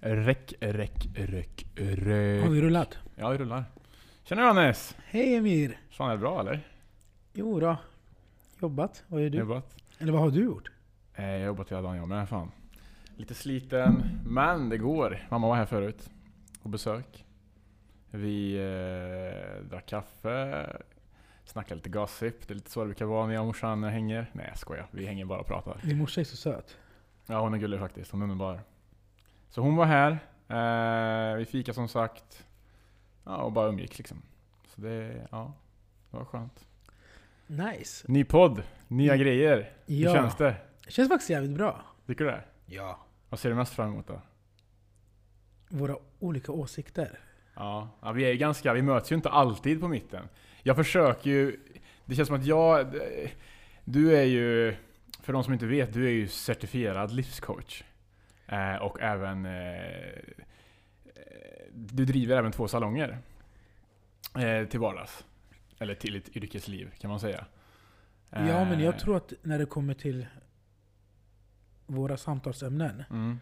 Räck, räck, räck, räck. Har vi rullat? Ja, vi rullar. Tjena Johannes! Hej Emir! Fan är det bra eller? Jo då. Jobbat. Vad gör du? Jobbat? Eller vad har du gjort? Eh, Jag har jobbat hela dagen jag med, fan. Lite sliten, men det går. Mamma var här förut. På besök. Vi eh, drack kaffe, snackade lite gossip. Det är lite så det brukar vara när jag och morsan hänger. Nej jag skojar, vi hänger bara och pratar. Din morsa är så söt. Ja hon är gullig faktiskt, hon är underbar. Så hon var här, eh, vi fika som sagt. Ja, och bara umgicks liksom. Så det, ja, det var skönt. Nice. Ny podd, nya Mm. grejer. Ja. Hur känns det? Det känns faktiskt jävligt bra. Tycker du det? Ja. Vad ser du mest fram emot då? Våra olika åsikter. Ja, ja, vi är ju ganska, vi möts ju inte alltid på mitten. Jag försöker ju, det känns som att jag, du är ju, för de som inte vet, du är ju certifierad livscoach. Eh, och även, eh, du driver även två salonger. Eh, till vardags. Eller till ett yrkesliv kan man säga. Ja, men Eh, jag tror att när det kommer till våra samtalsämnen Mm.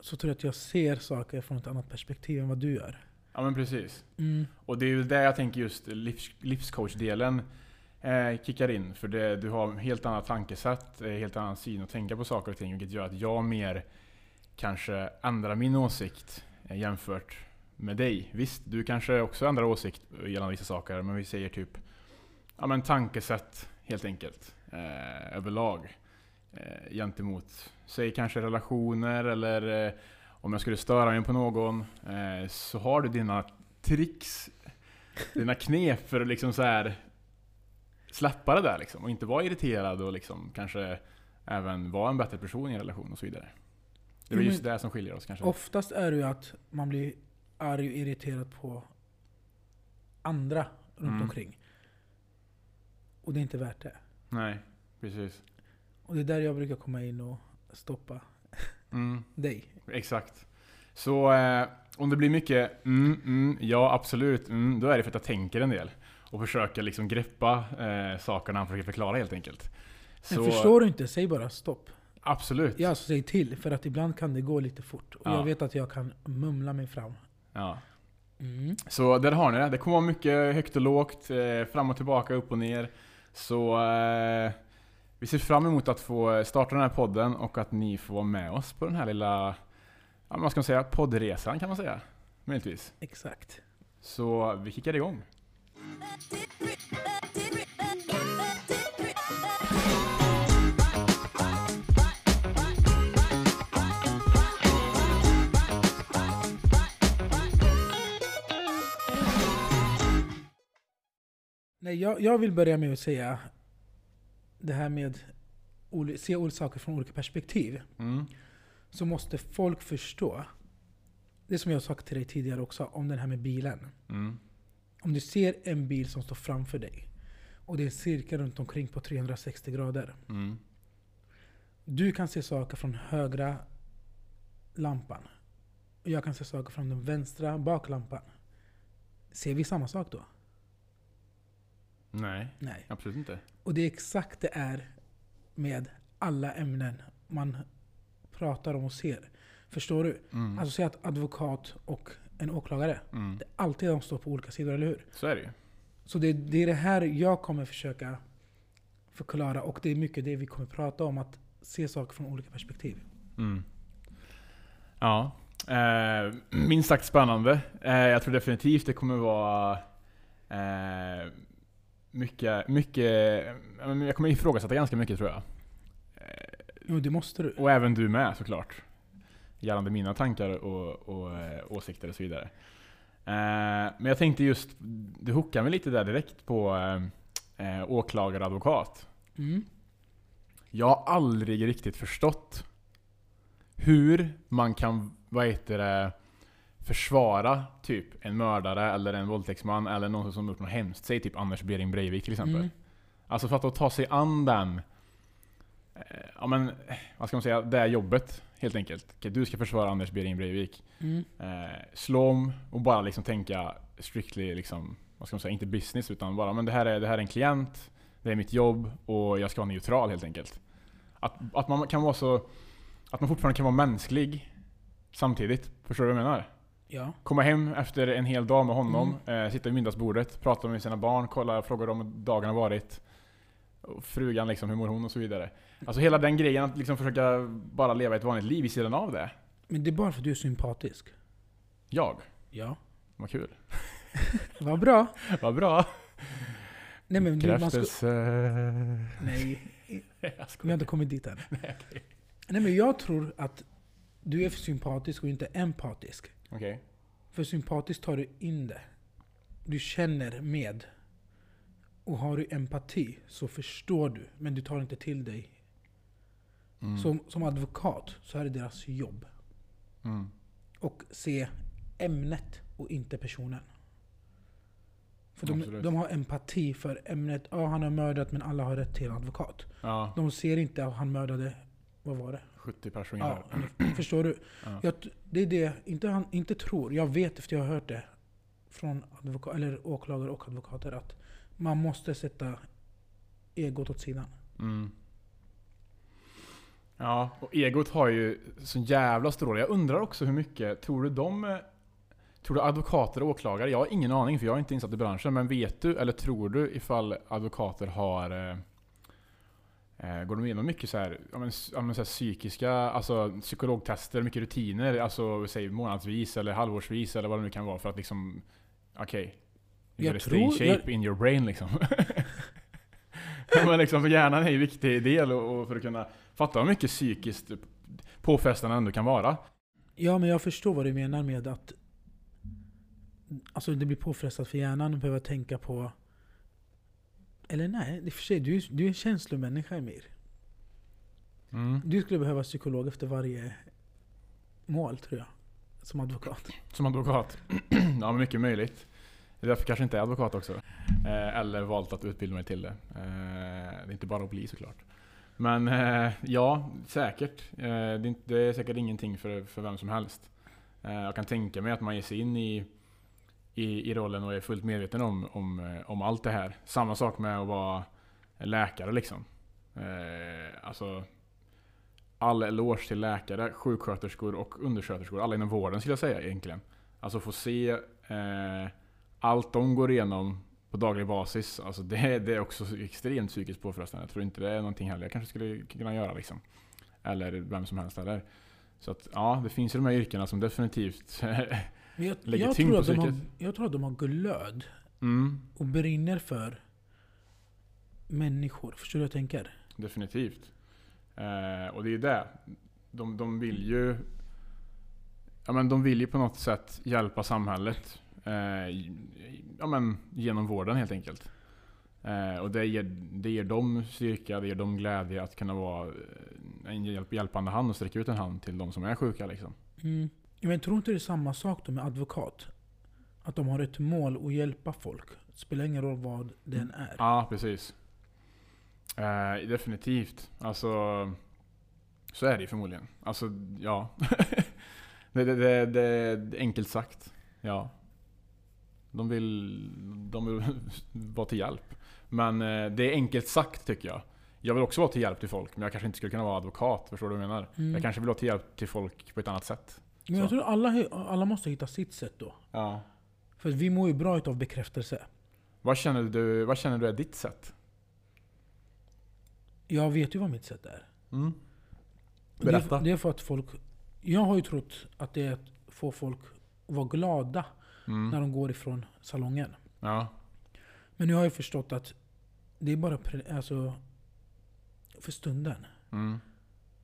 så tror jag att jag ser saker från ett annat perspektiv än vad du gör. Ja men precis. Mm. Och det är ju där jag tänker just livs, livscoach-delen eh, kickar in. För det, du har helt annat tankesätt, eh, helt annan syn att tänka på saker och ting. Vilket gör att jag mer kanske ändrar min åsikt eh, jämfört med dig. Visst, du kanske också ändrar åsikt eh, gällande vissa saker. Men vi säger typ ja, men tankesätt helt enkelt. Eh, överlag. Eh, gentemot, säg kanske relationer eller eh, om jag skulle störa mig på någon. Eh, så har du dina tricks, dina knep för att liksom så här släppa det där liksom. Och inte vara irriterad och liksom kanske även vara en bättre person i en relation och så vidare. Det är väl just det som skiljer oss kanske. Oftast är det ju att man blir arg och irriterad på andra runt Mm. omkring. Och det är inte värt det. Nej, precis. Och det är där jag brukar komma in och stoppa Mm. dig. Exakt. Så eh, om det blir mycket mm, mm, ja absolut, mm, då är det för att jag tänker en del. Och försöker liksom greppa eh, sakerna han försöker förklara helt enkelt. Men förstår du inte, säg bara stopp. Absolut. Ja, alltså säg till. För att ibland kan det gå lite fort. Och Ja. jag vet att jag kan mumla mig fram. Ja. Mm. Så där har ni det. Det kommer vara mycket högt och lågt, eh, fram och tillbaka, upp och ner. Så eh, vi ser fram emot att få starta den här podden och att ni får vara med oss på den här lilla, ja, vad ska man säga, poddresan kan man säga. Möjligtvis. Exakt. Så vi kickar igång. Nej, jag, jag vill börja med att säga det här med att se olika saker från olika perspektiv. Mm. Så måste folk förstå. Det som jag har sagt till dig tidigare också om den här med bilen. Mm. Om du ser en bil som står framför dig och det är en cirkel runt omkring på 360 grader. Mm. Du kan se saker från högra lampan. Och jag kan se saker från den vänstra baklampan. Ser vi samma sak då? Nej, Nej. absolut inte. Och det är exakt det är med alla ämnen man pratar om och ser. Förstår du? Mm. Alltså säg att advokat och en åklagare. Mm. Det är alltid de står på olika sidor, eller hur? Så är det ju. Så det, det är det här jag kommer försöka förklara. Och det är mycket det vi kommer prata om. Att se saker från olika perspektiv. Mm. Ja. Eh, minst sagt spännande. Eh, jag tror definitivt det kommer vara eh, mycket, mycket, jag kommer ifrågasätta ganska mycket tror jag. Jo, det måste du. Och även du med såklart. Gällande mina tankar och, och eh, åsikter och så vidare. Eh, men jag tänkte just, du hookar mig lite där direkt på eh, eh, åklagare och advokat. Mm. Jag har aldrig riktigt förstått hur man kan, vad heter det, försvara typ en mördare eller en våldtäktsman eller någon som gjort något hemskt. Säg typ Anders Behring Breivik till exempel. Mm. Alltså för att ta sig an den, eh, ja men, vad ska man säga, det är jobbet helt enkelt. Du ska försvara Anders Behring Breivik. Mm. Eh, slå om och bara liksom tänka strictly liksom, vad ska man säga, inte business utan bara men det här är, det här är en klient, det är mitt jobb och jag ska vara neutral helt enkelt. Att, att man kan vara så, att man fortfarande kan vara mänsklig samtidigt. Förstår du vad jag menar? Ja. Komma hem efter en hel dag med honom, Mm. eh, sitta vid middagsbordet, prata med sina barn, kolla, fråga dem hur dagen har varit. Och frugan liksom, hur mår hon och så vidare. Alltså hela den grejen att liksom försöka bara leva ett vanligt liv vid sidan av det. Men det är bara för att du är sympatisk. Jag. Ja. Vad kul. Vad bra. Vad bra. Nej men du, man ska. Nej, Jag vi har inte kommit dit än. Nej, okej. Nej men jag tror att du är för sympatisk och inte empatisk. Okej. För sympatiskt tar du in det. Du känner med. Och har du empati så förstår du, men du tar inte till dig. Mm. Som, som advokat så är det deras jobb. Mm. Och se ämnet och inte personen. För de, Absolut. de har empati för ämnet. Ja, han har mördat men alla har rätt till en advokat. Ja, De ser inte att han mördade, vad var det? 70 personer. Ja, förstår du? Ja. Jag, det är det, inte, han, inte tror, jag vet efter jag har hört det från advoka, eller åklagare och advokater att man måste sätta egot åt sidan. Mm. Ja, och egot har ju så jävla stor roll. Jag undrar också hur mycket, tror du de... eh, Tror du advokater och åklagare, jag har ingen aning för jag är inte insatt i branschen, men vet du eller tror du ifall advokater har... Eh, går de igenom mycket så här, ja, men, ja, men så psykiska, alltså psykologtester, mycket rutiner, alltså säg månadsvis eller halvårsvis eller vad det nu kan vara för att liksom... Okej. Okay, Jag you stay tror- shape jag- in your brain liksom. men liksom, för hjärnan är en viktig del och, och för att kunna fatta hur mycket psykiskt påfrestande ändå kan vara. Ja, men jag förstår vad du menar med att Alltså det blir påfrestat för hjärnan att behöva tänka på... Eller nej, i och för sig, du, du är en känslomänniska Emir. Mm. Du skulle behöva psykolog efter varje mål tror jag. Som advokat. Som advokat. ja, mycket möjligt. Det är därför kanske inte är advokat också. Eh, eller valt att utbilda mig till det. Eh, det är inte bara att bli såklart. Men eh, ja, säkert. Eh, det, är inte, det är säkert ingenting för, för vem som helst. Eh, jag kan tänka mig att man ger sig in i, i, i rollen och är fullt medveten om, om, eh, om allt det här. Samma sak med att vara läkare liksom. Eh, alltså, all eloge till läkare, sjuksköterskor och undersköterskor. Alla inom vården skulle jag säga egentligen. Alltså få se eh, allt de går igenom på daglig basis. Alltså det, det är också extremt psykiskt påfrestande. Jag tror inte det är någonting heller jag kanske skulle kunna göra liksom. Eller vem som helst heller. Så att ja, det finns ju de här yrkena som definitivt Men jag, Lägger jag, tyngd tror på att de har, psyket. jag tror att de har glöd mm, och brinner för människor. Förstår du vad jag tänker? Definitivt. Eh, och det är det. De, de vill ju Ja men de vill ju på något sätt hjälpa samhället. Eh, ja men genom vården helt enkelt. Eh, och det ger, det ger dem styrka, det ger dem glädje att kunna vara en hjälp, hjälpande hand och sträcka ut en hand till de som är sjuka liksom. Mm. Men tror inte det är samma sak då med advokat? Att de har ett mål att hjälpa folk. Det spelar ingen roll vad den är. Ja, precis. Eh, definitivt. Alltså, så är det ju förmodligen. Alltså, ja. det, det, det, det är enkelt sagt. Ja. De vill, de vill vara till hjälp. Men eh, det är enkelt sagt tycker jag. Jag vill också vara till hjälp till folk, men jag kanske inte skulle kunna vara advokat. Förstår du vad jag menar? Mm. Jag kanske vill vara till hjälp till folk på ett annat sätt. Men jag tror alla, alla måste hitta sitt sätt då. Ja. För vi mår ju bra utav bekräftelse. Vad känner du, vad känner du är ditt sätt? Jag vet ju vad mitt sätt är. Mm. Och Det är, Berätta. det är för att folk... Jag har ju trott att det är att få folk att vara glada när Mm. de går ifrån salongen. Ja. Men nu har jag förstått att det är bara pre- alltså, för stunden. Mm.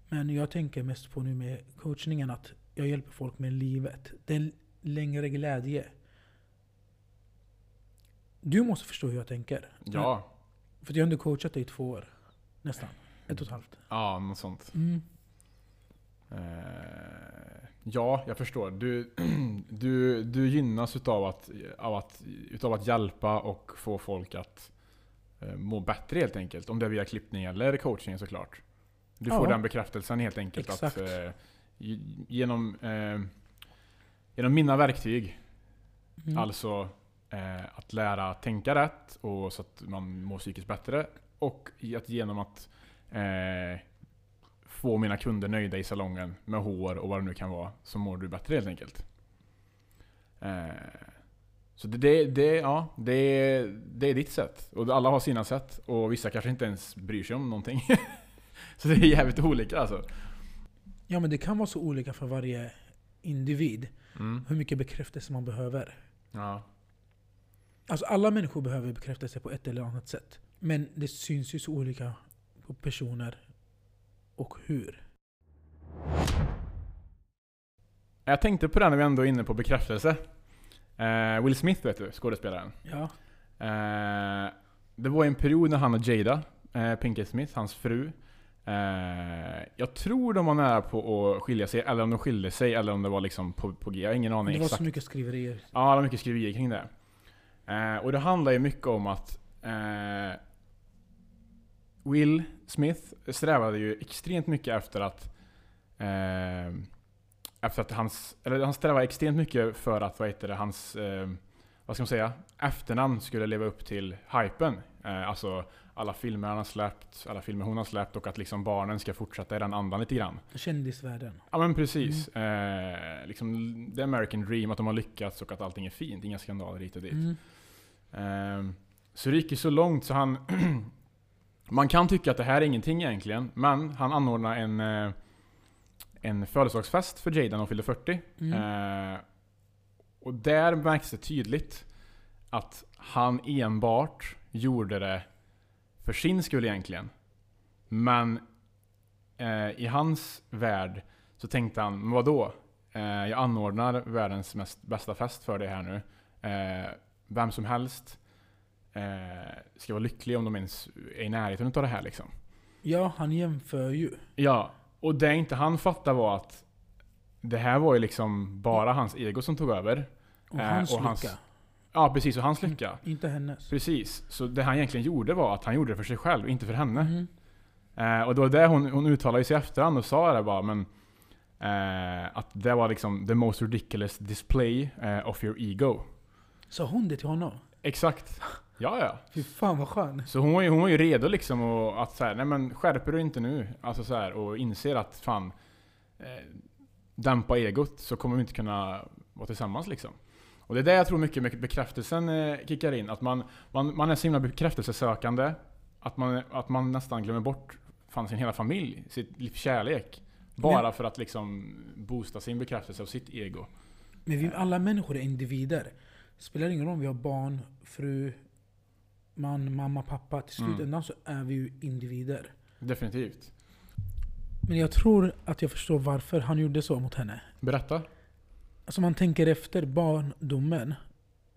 Men jag tänker mest på nu med coachningen att jag hjälper folk med livet. Det är en längre glädje. Du måste förstå hur jag tänker. Ja. För jag har ändå coachat dig i två år. Nästan. Ett och ett halvt. Ja, något sånt. Mm. Eh, ja, jag förstår. Du, du, du gynnas utav att, av att, utav att hjälpa och få folk att eh, må bättre helt enkelt. Om det är via klippning eller coaching såklart. Du får Ja. den bekräftelsen helt enkelt. Exakt. Att, eh, ge- genom, eh, genom mina verktyg, Mm. alltså eh, att lära tänka rätt och så att man mår psykiskt bättre. Och att genom att eh, få mina kunder nöjda i salongen med hår och vad det nu kan vara, så mår du bättre helt enkelt. Eh, så det, det, det, ja, det, det är ditt sätt. Och alla har sina sätt. Och vissa kanske inte ens bryr sig om någonting. så det är jävligt olika alltså. Ja men det kan vara så olika för varje individ. Mm. Hur mycket bekräftelse man behöver. Ja. Alltså alla människor behöver bekräftelse på ett eller annat sätt. Men det syns ju så olika på personer och hur. Jag tänkte på det när vi ändå är inne på bekräftelse. Eh, Will Smith vet du, skådespelaren. Ja. Eh, det var en period när han och Jada, eh, Pinkett Smith, hans fru, jag tror de var nära på att skilja sig, eller om de skilde sig, eller om det var liksom på, på G. Jag har ingen aning Det var exakt. så mycket skriverier. Ja, det var mycket skriverier kring det. Eh, och det handlar ju mycket om att eh, Will Smith strävade ju extremt mycket efter att eh, efter att hans, eller han strävade extremt mycket för att, vad heter det, hans, eh, vad ska man säga, efternamn skulle leva upp till hypen. Eh, alltså alla filmer han har släppt, alla filmer hon har släppt och att liksom barnen ska fortsätta i den andan lite grann. Kändisvärlden. Ja men precis. Eh, liksom the American dream, att de har lyckats och att allting är fint. Inga skandaler hit och dit. Mm. Eh, så det gick ju så långt så han... man kan tycka att det här är ingenting egentligen, men han anordnade en, eh, en födelsedagsfest för Jada när hon fyllde 40. Mm. Eh, och där märks det tydligt att han enbart gjorde det för sin skull egentligen. Men eh, i hans värld så tänkte han, men vadå? Eh, jag anordnar världens mest, bästa fest för dig här nu. Eh, vem som helst eh, ska vara lycklig om de ens är i närheten av det här liksom. Ja, han jämför ju. Ja, och det inte han fattade var att det här var ju liksom bara hans ego som tog över. Och Eh, hans och hans- lycka. Ja, precis. Och hans lycka. Inte hennes. Precis. Så det han egentligen gjorde var att han gjorde det för sig själv, inte för henne. Mm. Eh, och då var det hon, hon uttalade sig i efterhand och sa det bara, men eh, att det var liksom the most ridiculous display eh, of your ego. Sa hon det till honom? Exakt. Ja, ja. Fy fan vad skön. Så hon var ju, hon var ju redo liksom och att så här, nej men skärper du inte nu? Alltså så här, och inser att fan, eh, dämpa egot så kommer vi inte kunna vara tillsammans liksom. Och det är där jag tror mycket, mycket bekräftelsen eh, kickar in. Att man, man, man är så himla bekräftelsesökande att man, att man nästan glömmer bort fan, sin hela familj, sitt livs kärlek. Bara Men- för att liksom boosta sin bekräftelse av sitt ego. Men vi alla människor är individer. Spelar ingen roll om vi har barn, fru, man, mamma, pappa. Till Mm. slutändan så är vi ju individer. Definitivt. Men jag tror att jag förstår varför han gjorde så mot henne. Berätta. Alltså man tänker efter barndomen.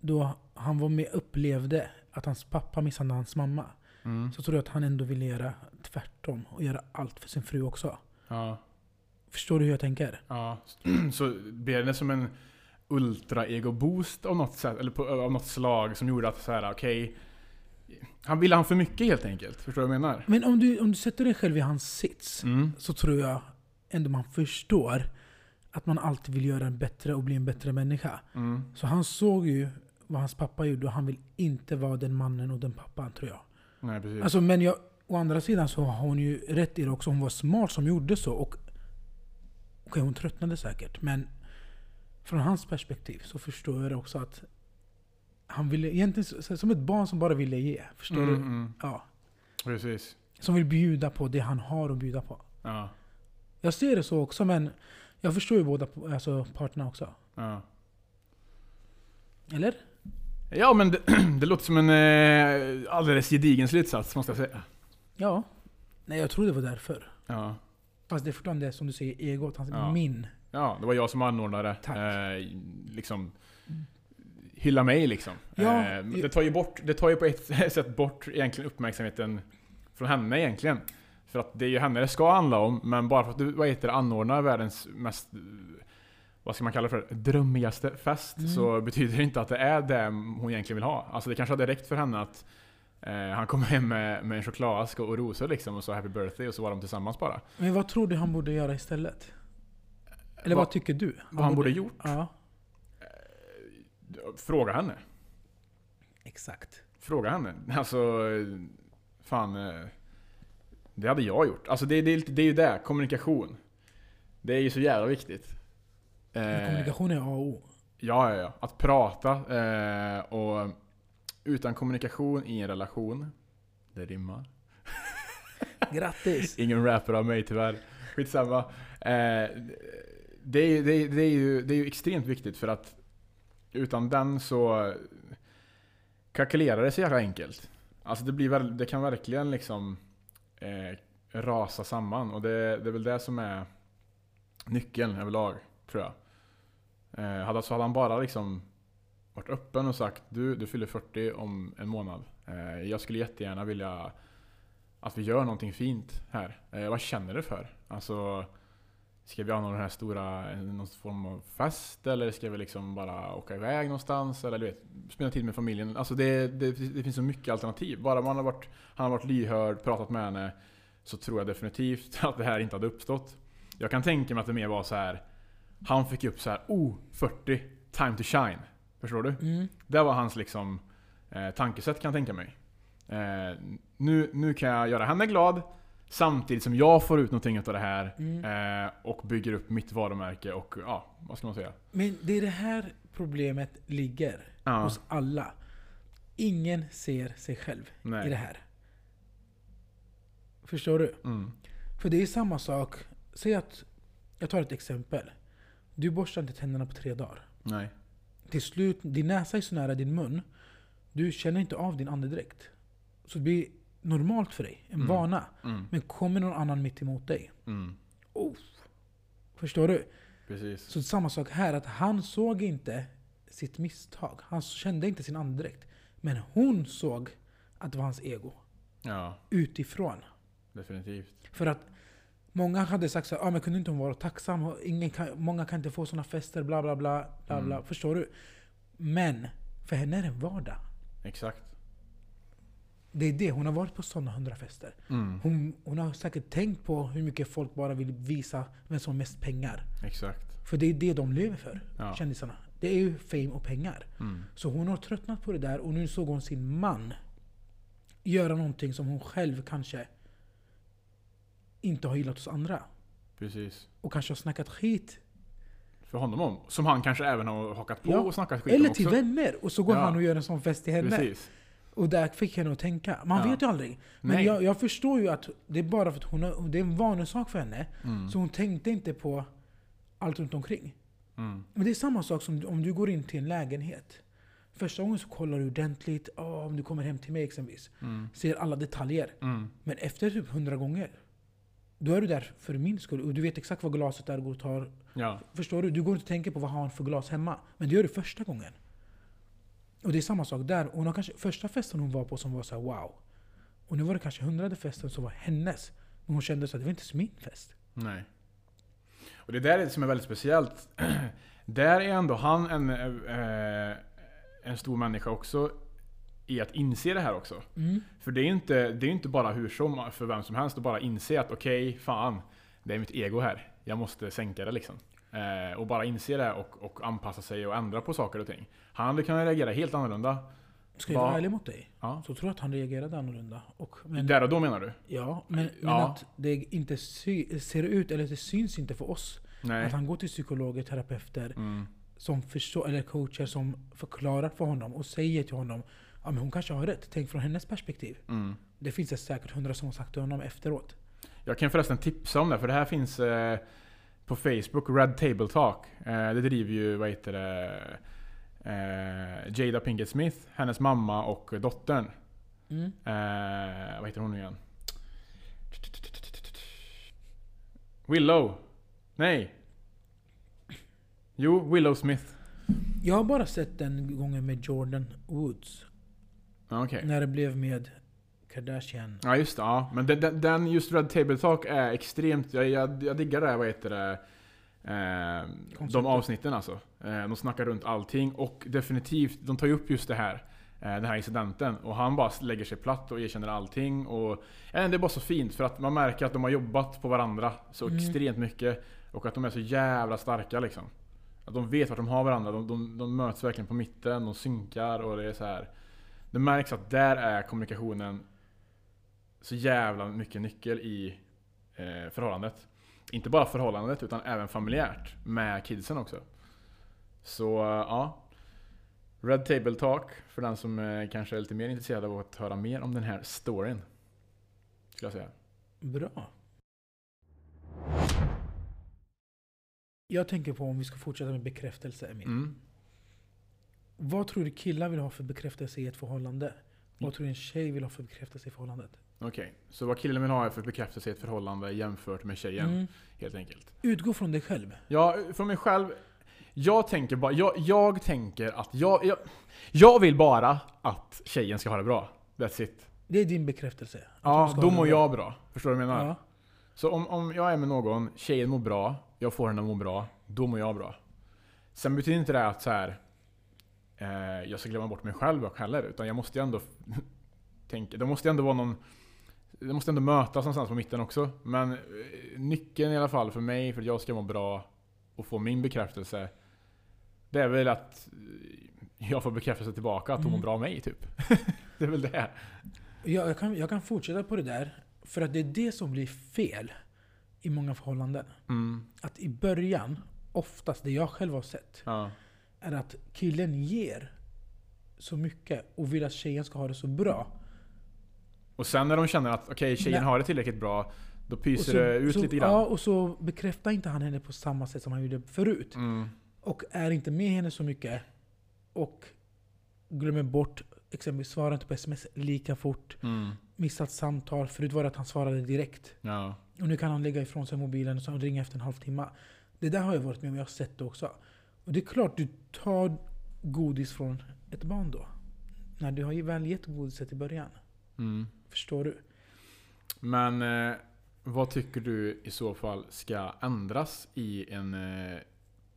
Då han var med upplevde att hans pappa misshandlade hans mamma. Mm. Så tror jag att han ändå ville göra tvärtom. Och göra allt för sin fru också. Ja. Förstår du hur jag tänker? Ja, så blev det som en ultra-ego-boost av något sätt, eller på, av något slag som gjorde att så här, okej... han ville han för mycket helt enkelt. Förstår du vad jag menar? Men om du, om du sätter dig själv i hans sits. Mm. Så tror jag ändå man förstår att man alltid vill göra en bättre och bli en bättre människa. Mm. Så han såg ju vad hans pappa gjorde och han vill inte vara den mannen och den pappan tror jag. Nej, precis. Alltså, men jag, å andra sidan så har hon ju rätt i det också. Hon var smart som gjorde så. Och Okej, hon tröttnade säkert. Men från hans perspektiv så förstår jag det också att han ville egentligen som ett barn som bara ville ge. Förstår mm, du? Mm. Ja. Precis. Som vill bjuda på det han har att bjuda på. Ja. Jag ser det så också men jag förstår ju båda alltså, parterna också. Ja. Eller? Ja, men det, det låter som en eh, alldeles gedigen slutsats, måste jag säga. Ja. Nej, jag tror det var därför. Ja. Fast det är fortfarande som du säger, egot. Han, Ja. Min. Ja, det var jag som anordnade. Tack. Eh, liksom, hylla mig liksom. Ja, eh, det, tar ju bort, det tar ju på ett sätt bort egentligen uppmärksamheten från henne egentligen. För att det är ju henne det ska handla om, men bara för att du vad heter det, anordnar världens mest, eh, vad ska man kalla det för, drömmigaste fest, Mm. så betyder det inte att det är det hon egentligen vill ha. Alltså det kanske hade räckt för henne att eh, han kom hem med, med en chokladask och rosor liksom och sa 'Happy birthday' och så var de tillsammans bara. Men vad tror du han borde göra istället? Eller vad, tycker du? Vad han borde gjort? Ja, Fråga henne. exakt. Fråga henne. Alltså, fan. Det hade jag gjort. Alltså det, det, det är ju det, kommunikation. Det är ju så jävla viktigt. Men Eh, kommunikation är A och O. Ja, ja, ja. Att prata eh, och utan kommunikation i en relation. Det rimmar. Grattis! Ingen rapper av mig tyvärr. Skitsamma. Eh, det, är, det, är, det, är ju, det är ju extremt viktigt för att utan den så kalkylerar det så jävla enkelt. Alltså det, blir det kan verkligen liksom eh, rasa samman och det, det är väl det som är nyckeln överlag, tror jag. Eh, hade, så hade han bara liksom varit öppen och sagt du, du fyller 40 om en månad. Eh, jag skulle jättegärna vilja att vi gör någonting fint här. Eh, vad känner du för? Alltså, ska vi ha någon här stora, någon form av fest? Eller ska vi liksom bara åka iväg någonstans? Eller du vet, spendera tid med familjen. Alltså det, det, det finns så mycket alternativ. Bara man har varit, han har varit lyhörd, pratat med henne, så tror jag definitivt att det här inte hade uppstått. Jag kan tänka mig att det mer var så här. Han fick upp så här, oh, 40, time to shine. Förstår du? Mm. Det var hans liksom, eh, tankesätt kan jag tänka mig. Eh, nu, nu kan jag göra henne glad samtidigt som jag får ut någonting av det här Mm. eh, och bygger upp mitt varumärke och ja, vad ska man säga? Men det är det här problemet ligger Ja, hos alla. Ingen ser sig själv i det nej. här. Förstår du? Mm, För det är samma sak. Säg att, jag tar ett exempel. Du borstar inte tänderna på tre dagar. nej. Till slut, din näsa är så nära din mun. Du känner inte av din andedräkt. Så det blir normalt för dig. En Mm. vana. Mm, Men kommer någon annan mitt emot dig. mm, Oh. Förstår du? precis. Så samma sak här. Att han såg inte sitt misstag. Han kände inte sin andedräkt. Men hon såg att det var hans ego. Ja, Utifrån. definitivt. För att många hade sagt så här, ah, men kunde inte hon vara tacksam? Ingen kan, många kan inte få såna fester, bla bla bla. bla, bla. Mm. Förstår du? Men för henne är det en vardag. Exakt. Det är det, hon har varit på sådana hundra fester. Mm, Hon, hon har säkert tänkt på hur mycket folk bara vill visa vem som har mest pengar. exakt. För det är det de lever för, Ja. kändisarna. Det är ju fame och pengar. Mm, Så hon har tröttnat på det där och nu såg hon sin man göra någonting som hon själv kanske inte har gillat hos andra. precis. Och kanske har snackat skit. För honom om. Som han kanske även har hakat på Ja, och snackat skit Eller om till också. vänner. Och så går Ja. han och gör en sån fest till henne. Precis. Och där fick henne att tänka. Man Ja. vet ju aldrig. Men Nej. jag, jag förstår ju att det är bara för att hon har, det är en vanesak för henne. Mm, Så hon tänkte inte på allt runt omkring. mm, Men det är samma sak som om du går in till en lägenhet. Första gången så kollar du ordentligt. Oh, om du kommer hem till mig exempelvis. mm, Ser alla detaljer. mm. Men efter typ hundra gånger. Då är du där för min skull. Och du vet exakt vad glaset är och tar. Ja, Förstår du? Du går inte och tänker på vad har han för glas hemma. Men det gör du första gången. Och det är samma sak där. Hon har kanske första festen hon var på som var så här: wow. Och nu var det kanske hundrade festen som var hennes. Men hon kände så att det var inte min fest. Nej. Och det där är det som är väldigt speciellt. där är ändå han en, eh, en stor människa också i att inse det här också. Mm. För det är ju inte, det är ju inte bara hur som för vem som helst att bara inse att okej, fan, det är mitt ego här. Jag måste sänka det liksom. Eh, och bara inse det och, och anpassa sig och ändra på saker och ting. Han hade kunnat reagera helt annorlunda. Ska jag Va? vara ärlig mot dig? Ja. Så tror jag att han reagerade annorlunda. Och, men, Där och då menar du? ja, men, men Ja. att det inte sy, ser ut, eller det syns inte för oss. Nej. Att han går till psykologer, terapeuter, Mm. som förstår, eller coacher som förklarar för honom och säger till honom Ja men hon kanske har rätt, tänk från hennes perspektiv. Mm. Det finns det säkert hundra som har sagt till honom efteråt. Jag kan förresten tipsa om det, för det här finns eh, på Facebook, Red Table Talk. Eh, det driver ju, vad heter det, eh, Jada Pinkett Smith, hennes mamma och dottern. Mm. Eh, vad heter hon nu igen? Willow. Nej. Jo, Willow Smith. Jag har bara sett den gången med Jordan Woods. Okej. När det blev med Kardashian. Ja just det, ja. Men den, den, just Red Table Talk är extremt, jag, jag, jag diggar det här, vad heter det, eh, de avsnitten alltså. Eh, de snackar runt allting och definitivt, de tar ju upp just det här. Eh, den här incidenten. Och han bara lägger sig platt och erkänner allting. Och, eh, det är bara så fint för att man märker att de har jobbat på varandra så Mm. extremt mycket. Och att de är så jävla starka liksom. Att de vet vart de har varandra. De, de, de möts verkligen på mitten, de synkar och det är så här. Det märks att där är kommunikationen så jävla mycket nyckel i eh, förhållandet. Inte bara förhållandet utan även familjärt med kidsen också. Så eh, ja. Red Table Talk för den som eh, kanske är lite mer intresserad av att höra mer om den här storyn. Skulle jag säga. Bra. Jag tänker på om vi ska fortsätta med bekräftelse, Emil. Mm. Vad tror du killar vill ha för bekräftelse i ett förhållande? Vad tror du en tjej vill ha för bekräftelse i förhållandet? Okej, så vad killen vill ha är för bekräftelse i ett förhållande jämfört med tjejen. Mm. Helt enkelt. Utgå från dig själv. Ja, från mig själv. Jag tänker bara, jag, jag tänker att jag, jag, jag vill bara att tjejen ska ha det bra. That's it. Det är din bekräftelse. Ja, då mår jag bra. Förstår du vad jag menar? Ja. Så om, om jag är med någon, tjejen mår bra, jag får henne att må bra, då mår jag bra. Sen betyder inte det att så här, eh, jag ska glömma bort mig själv och heller, utan jag måste ju ändå tänka, det måste ju ändå vara någon det måste ändå mötas någonstans på mitten också. Men eh, nyckeln i alla fall för mig, för att jag ska må bra och få min bekräftelse, det är väl att eh, jag får bekräftelse tillbaka att hon Mm. mår bra av mig, typ. det är väl det. Jag, jag, kan, jag kan fortsätta på det där. För att det är det som blir fel i många förhållanden. Mm. Att i början, oftast det jag själv har sett, Ja. är att killen ger så mycket och vill att tjejen ska ha det så bra. Och sen när de känner att okej, tjejen Nej. har det tillräckligt bra, då pyser så, det ut så, lite grann. Ja, och så bekräftar inte han henne på samma sätt som han gjorde förut. Mm. Och är inte med henne så mycket. Och glömmer bort, exempelvis svarar inte på sms lika fort. Mm. Missat samtal. Förut var det att han svarade direkt. Ja. Och nu kan han lägga ifrån sig mobilen och ringa efter en halvtimme. Det där har jag varit med om, jag har sett det också. Och det är klart du tar godis från ett barn då. När du har ju väl gett godiset i början. Mm. Förstår du? Men eh, vad tycker du i så fall ska ändras i en eh,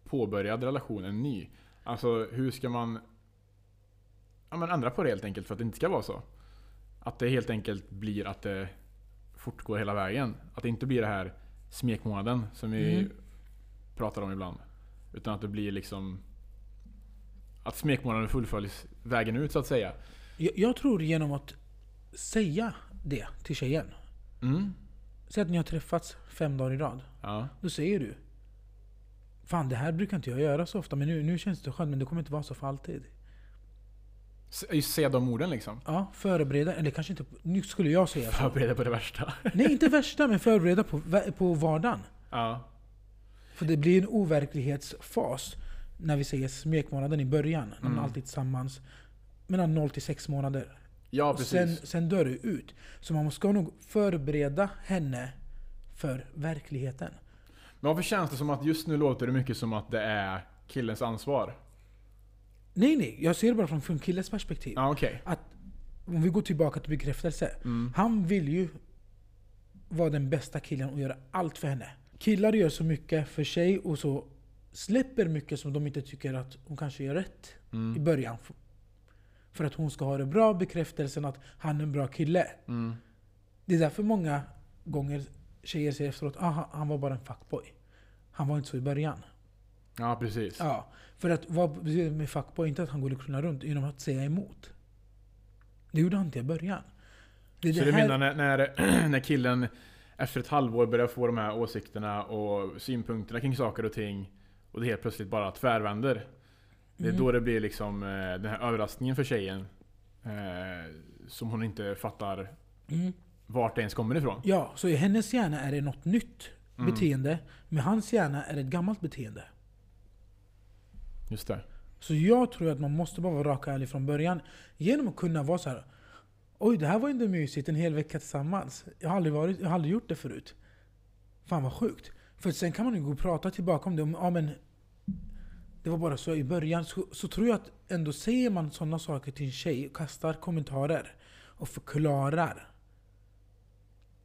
påbörjad relation, en ny? Alltså hur ska man ja, men ändra på det helt enkelt för att det inte ska vara så? Att det helt enkelt blir att det fortgår hela vägen. Att det inte blir det här smekmånaden som vi Mm. pratar om ibland. Utan att det blir liksom att smekmånaden fullföljs vägen ut så att säga. Jag, jag tror genom att säga det till tjejen. Mm. Säg att ni har träffats fem dagar i rad. Ja. Då säger du Fan det här brukar inte jag göra så ofta men nu, nu känns det skönt men det kommer inte vara så för alltid. Just säga de orden liksom. Ja, förbereda, eller kanske inte, nu skulle jag säga så. Förbereda på det värsta. Nej inte värsta men förbereda på, på vardagen. Ja. För det blir en overklighetsfas när vi säger smekmånaden i början. När man Mm. alltid är tillsammans. Mellan 0 till 6 månader. Ja, precis. sen, sen dör det ut. Så man ska nog förbereda henne för verkligheten. Men varför känns det som att just nu låter det mycket som att det är killens ansvar? Nej nej, jag ser det bara från, från killens perspektiv. Ja, okej. Att om vi går tillbaka till bekräftelse. Mm. Han vill ju vara den bästa killen och göra allt för henne. Killar gör så mycket för sig och så släpper mycket som de inte tycker att hon kanske gör rätt i Mm. början. För att hon ska ha det bra, bekräftelsen att han är en bra kille. Mm. Det är därför många gånger tjejer säger efteråt ah, han var bara en fuckboy. Han var inte så i början. Ja, precis. Ja, för att vad betyder med fuckboy? Inte att han går kunna runt genom att säga emot. Det gjorde han inte i början. Det Så det du här- menar när, när, när killen efter ett halvår börjar få de här åsikterna och synpunkterna kring saker och ting och det helt plötsligt bara tvärvänder. Det är Mm. då det blir liksom eh, den här överraskningen för tjejen. Eh, som hon inte fattar Mm. vart det ens kommer ifrån. Ja, så i hennes hjärna är det något nytt Mm. beteende. Med hans hjärna är det ett gammalt beteende. Just det. Så jag tror att man måste bara vara rak och ärlig från början. Genom att kunna vara så här. Oj, det här var inte mysigt en hel vecka tillsammans. Jag har aldrig, varit, jag har aldrig gjort det förut. Fan vad sjukt. För sen kan man ju gå och prata tillbaka om det. Om, ja, men det var bara så i början. Så, så tror jag att ändå säger man sådana saker till en tjej, och kastar kommentarer och förklarar.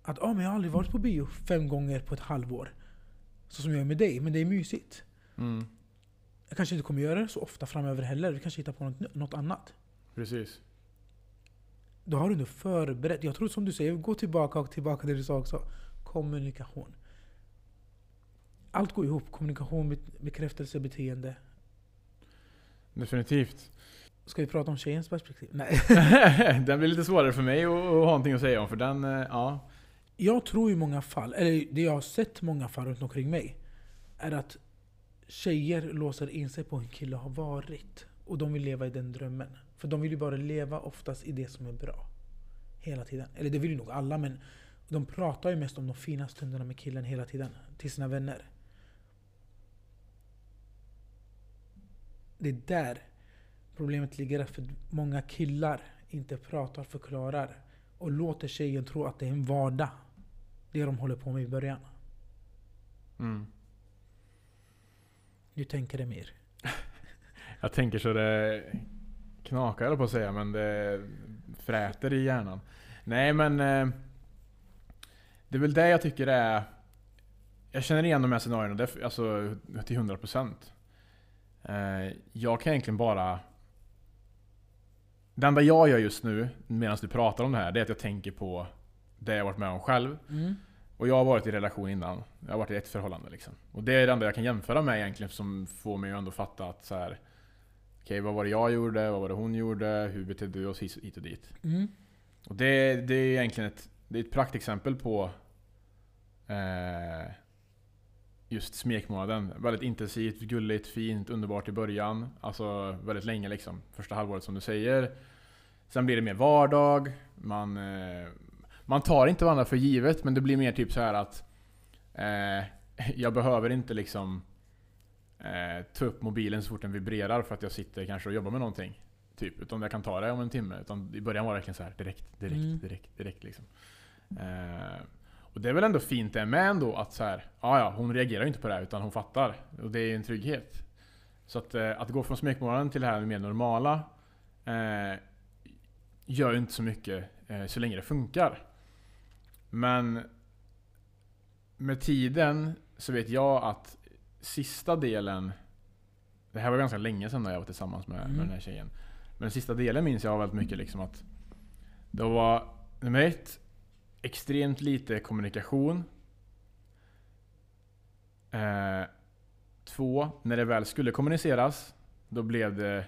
Att ja, men jag har aldrig varit på bio fem gånger på ett halvår. Så som jag är med dig, men det är mysigt. Mm. Jag kanske inte kommer göra det så ofta framöver heller. Vi kanske hittar på något, något annat. Precis. Då har du ändå förberett. Jag tror som du säger, gå tillbaka och tillbaka till det du sa också. Kommunikation. Allt går ihop. Kommunikation, be- bekräftelse, beteende. Definitivt. Ska vi prata om tjejens perspektiv? Nej. den blir lite svårare för mig att, att ha någonting att säga om, för den, eh, ja. Jag tror i många fall, eller det jag har sett många fall runt omkring mig, är att tjejer låser in sig på en kille har varit. Och de vill leva i den drömmen. För de vill ju bara leva oftast i det som är bra. Hela tiden. Eller det vill ju nog alla, men de pratar ju mest om de fina stunderna med killen hela tiden. Till sina vänner. Det är där problemet ligger. För många killar inte pratar, förklarar och låter tjejen tro att det är en vardag. Det de håller på med i början. Mm. Du tänker det mer? Jag tänker så det knakar jag på att säga, men det fräter i hjärnan. Nej men... Eh, det är väl det jag tycker är... Jag känner igen de här scenarierna alltså, till 100%. Eh, jag kan egentligen bara... Det enda jag gör just nu, medan du pratar om det här, det är att jag tänker på det jag varit med om själv. Mm. Och jag har varit i relation innan. Jag har varit i ett förhållande liksom. Och det är det enda jag kan jämföra med egentligen som får mig att ändå fatta att så här. Okej, okay, vad var det jag gjorde? Vad var det hon gjorde? Hur betedde vi oss hit och dit? Mm. Och det, det är egentligen ett, det är ett praktexempel på eh, just smekmånaden. Väldigt intensivt, gulligt, fint, underbart i början. Alltså väldigt länge liksom. Första halvåret som du säger. Sen blir det mer vardag. Man, eh, man tar inte varandra för givet, men det blir mer typ så här att eh, jag behöver inte liksom eh, ta upp mobilen så fort den vibrerar för att jag sitter kanske och jobbar med någonting. Typ, utan jag kan ta det om en timme. Utan I början var det verkligen så här direkt, direkt, mm. direkt, direkt liksom. Eh, och det är väl ändå fint det med ändå att så här, ja ja, hon reagerar ju inte på det här, utan hon fattar. Och det är en trygghet. Så att, eh, att gå från smekmånaden till det här mer normala eh, gör ju inte så mycket eh, så länge det funkar. Men med tiden så vet jag att sista delen Det här var ganska länge sedan när jag var tillsammans med, mm. med den här tjejen. Men den sista delen minns jag väldigt mycket liksom att Det var nummer ett Extremt lite kommunikation. Eh, två, när det väl skulle kommuniceras Då blev det